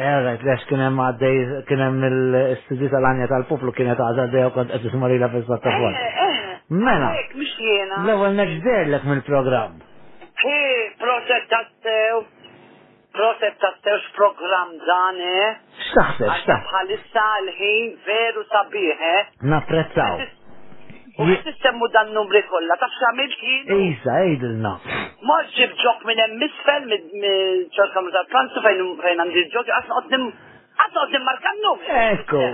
Eh, rajt, lex kien hemm għaddej, kien hemm il-studi tal-għanja tal-poplu kienet għadha għaddej u kont qed tisma' lilha fis-sottofoll. Eh, eh, Mela, Ek, mux jena. l-ewwel neġderlek mill-programm. Hi, proset tassew. Proset tassew x-program dan, eh. X'taħseb, Għaxa x'taħseb? bħalissa l-ħin veru sabiħ, eh. Napprezzaw. U qed issemmu dan numri kollha, taf x'għamilt jien? Isa, għidilna. Mort ġib ġok minn hemm misfel mill-ċorkamlu tal-pranzu fejn għandi l-ġok, qatt noqgħod nim qatt noqgħod nimmarka n-num. Ekku,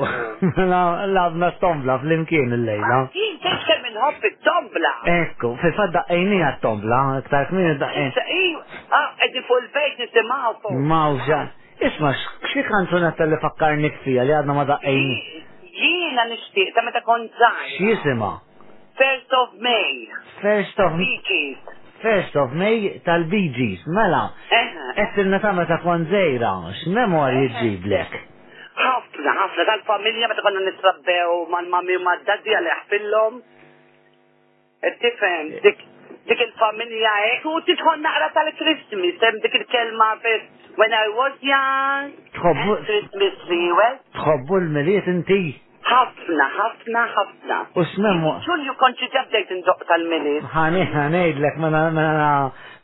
mela labna stombla flimkien illejla. Jien tgħix kemm inħobb it-tombla. Ekku, fil-fatt daqqejnija t-tombla, iktar kmini daqqejn. Issa, qegħdin fuq il-bejt nisimgħu fuq. Mawġa. Isma' xi kanzunetta li fakkarnik fija li għadna ma daqqejni. Jiena nixtieq ta' meta kont żgħir. X'jisimha? First of May. First of Bee Gees. First of May tal-Bee Gees. Mela, għedtilna ta' meta kont żgħira, x'memorji ġġiblek? Ħafna, ħafna tal-familja meta konna nitrabbew mal-mami u mad-daddy Alla jaħfilhom. Tifhem, dik dik il-familja hekk u tidħol naqra tal-Christmas, hemm dik il-kelma fis when I was young. Tħobbu Christmas riwel. Tħobbu l-miliet inti? Ħafna, ħafna, ħafna. U smemmu. Ġulju konċi ġabdejt indoq tal-miliet. Ħani, ħanejdlek mela, mela,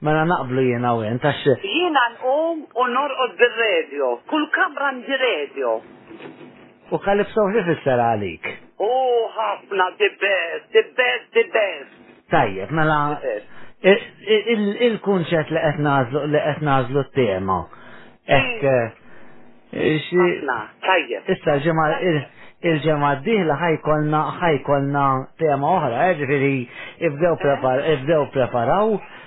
mela naqblu jiena u jien, tax. Jiena nqum u norqod bil-radio, kull kamra ndi radio. U Calypso x'ifisser għalik? Ooh ħafna the best, the best, the best! Tajjeb, mela il-kunċett li qed nagħżlu li qed nagħżlu t-tema. Hekk xi Ħafna, tajjeb. Issa ġimgħa il-ġemgħa d-dieħla ħajkolna ħajkolna tema oħra, jiġifieri ibdew prepar ibdew preparaw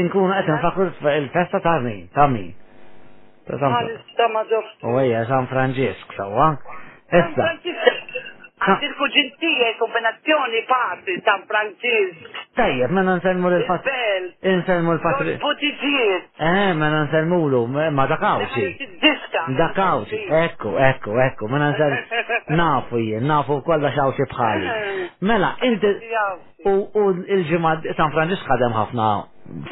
Inkun qed nfakru il-festa ta' min, ta' min. Ta' San Għalista ma ġobx. U hija San Franġisk, sewwa. Issa. Għandi l-kuġin tiegħi kombinazzjoni patri San Franġisk. Tajjeb, mela nsellmu lil fat. Insellmu l-patri. Butiġiet. Eh, mela nsellmulu ma dakawċi. Dakawċi, ekku, ekku, ekku, mela nsellmu. Nafu jien, nafu kollha xawċi bħali. Mela, inti. U, u il-ġimgħa d- San Franġisk ħadem ħafna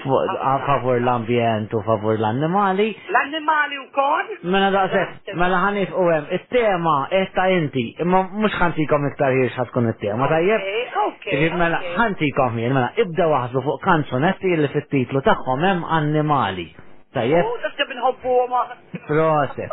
fu- a favur l-ambjent u favur l-annimali. L-annimali u kol? Mela daqshekk, mela ħanif u hemm it-tema qed ta' inti, imma mhux ħantikom iktar ħiex ħad tkun it-tema, tajjeb? Ok, Ġib, mela ok. ħantikom ħin, mela ibda waħdu fuq kanzunetti li fit-titlu tagħhom hemm annimali. Tajjeb? U, s-sib nħobbu ma. Proset.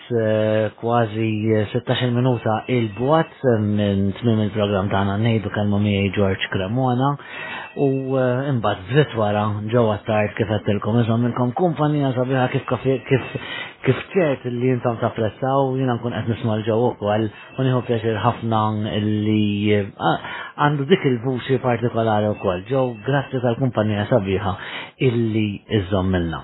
kważi 16 minuta il-bwat minn tmim il-programm tagħna ngħidu kelma miegħi George Cremona u eh, imbagħad bżitt wara ġewwa tard kif qedtilkom iżommilkom kumpanija sabiħa kif kif kif ċert li intom tapprezzaw jiena nkun qed nisma' l ġewwa wkoll u nieħu pjaċir ħafna li eh, għandu dik il-vuċi partikolari wkoll. Ġew grazzi tal-kumpanija sabiħa illi iżommilna.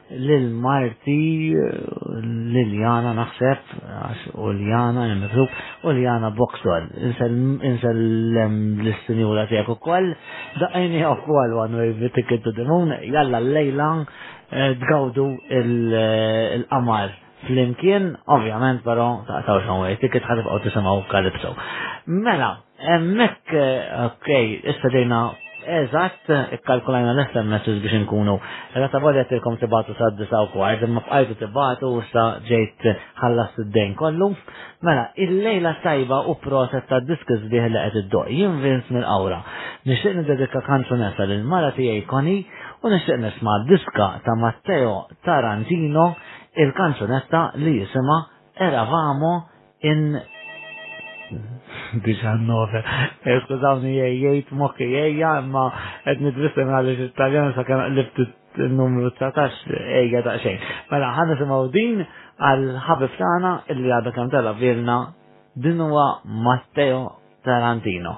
Lil Marti, Liljana naħseb, għax u Liljana hemm miktub, u Liljana Boxol. Insellem l-istinjura tiegħek ukoll, daqajni ukoll one way with ticket to the moon, jalla l-lejla eh, tgawdu il-qamar. flimkien, ovvjament però taqtaw xonwej, tikit ħad tibqgħu tisimgħu kalipso. Mela, hemmhekk eh, okej, issa dejna Eżatt, ikkalkulajna l-SMS biex nkunu. Ela ta' barja tilkom tibatu sa' disa u kwart, imma fqajtu tibatu u sa' ġejt ħallas id-dejn kollu. Mela, il-lejla tajba u proset ta' diskus bih li qed id-doq, jien Vince minn awra. Nixtieq nidedika kanzunetta lil mara tiegħi Koni u nixtieq nisma' diska ta' Matteo Tarantino il-kanzunetta li jisimha Eravamo in 19. Eh, skużawni jgħid mokki jgħja, imma qed nitbissem għaliex it-Taljan sa kien qlibt il-numru 19 ejja daqsxejn. Mela ħan nisimgħu din għal ħabib tagħna illi għadha kemm tela' bilna din huwa Matteo Tarantino.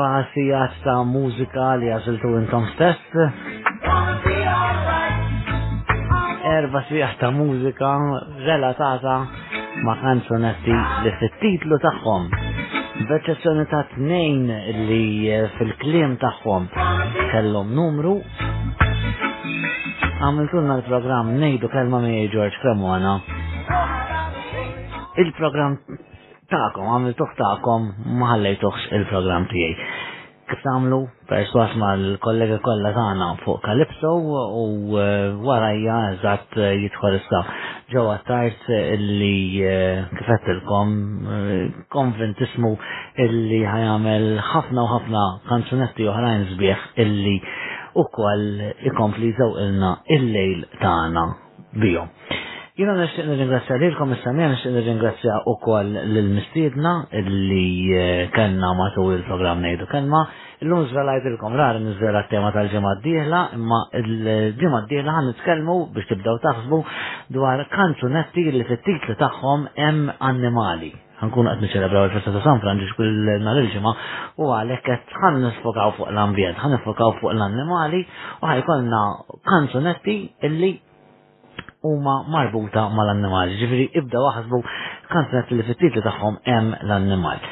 erba sijat ta' mużika li għaziltu intom stess. Erba sijat ta' mużika relatata ma' kanzunetti li fit-titlu tagħhom b'eċċezzjoni ta' tnejn li eh, fil-kliem tagħhom kellhom numru għamiltulna l-programm nejdu kelma mi George Cremona. Il-programm ta'kom, għamiltuħ ta'kom, maħallejtuħx il-programm tijaj. Kif tagħmlu? Perswas mal-kollegi kollha tagħna fuq Kalipso u eh, warajja eżatt eh, jidħol issa ġewwa tard illi eh, kif qedtilkom konvintismu illi ħajamel ħafna u ħafna kanzunetti oħrajn sbieħ illi ukoll ikompli żewqilna il-lejl tagħna. bihom. Jina nishtiq nirringrazzja li l-komissarja nishtiq nirringrazzja u koll l-mistiedna li eh, kellna matul il-programm nejdu kelma. Illum zvelajt il-kom rar nizvela t-tema tal-ġemma d-dihla, imma il-ġemma d-dihla għan nitkellmu biex tibdaw taħsbu dwar kanzunetti li fit-titlu tagħhom hemm annimali. ħankun qed niċċelebraw il-festa ta' San Franġis kull nhar il-ġimgħa u għalhekk qed ħan nifokaw fuq l-ambjent, ħan nifokaw fuq l-annimali u ħajkolna kanzunetti illi huma marbuta mal-annimali. Ġifieri ibda waħsbu kanzunetti li fit-titli tagħhom hemm l-annimal.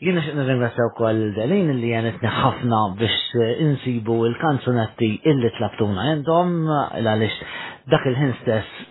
Jien nixtieq nirringrazzja wkoll Delin li jenitni ħafna biex insibu l-kanzunetti illi tlabtuna intom għaliex dak il-ħin stess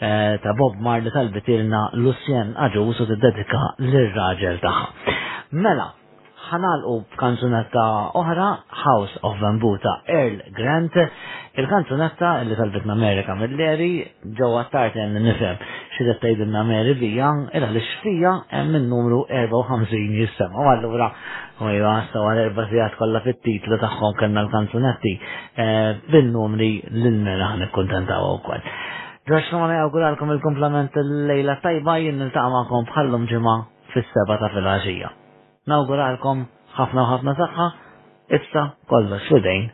Eh, ta' Bob Marley tal-bitilna Lucien Aġus u tiddedika l-raġel tagħha. Mela, ħanalqu b'kanzunetta oħra, House of Bamboo ta' Earl Grant, il-kanzunetta li talbitna Amerika mill-eri, ġewwa tard hemm nifhem xi qed tgħidilna Mary bija, il għaliex fija hemm min numru 54 jissemgħu allura U jwa, so għal erba zijat kolla fit-titlu taħħom kanna l-kanzunetti eh, bil-numri l-mela ħan ikkontentaw u kol. Ġorġ Romana jawguralkom il-komplement l-lejla tajba jien nil-taqmakom bħallum ġimma fis-seba ta' fil-ħaxija. Nawguralkom ħafna ħafna saħħa, issa kollox fidejn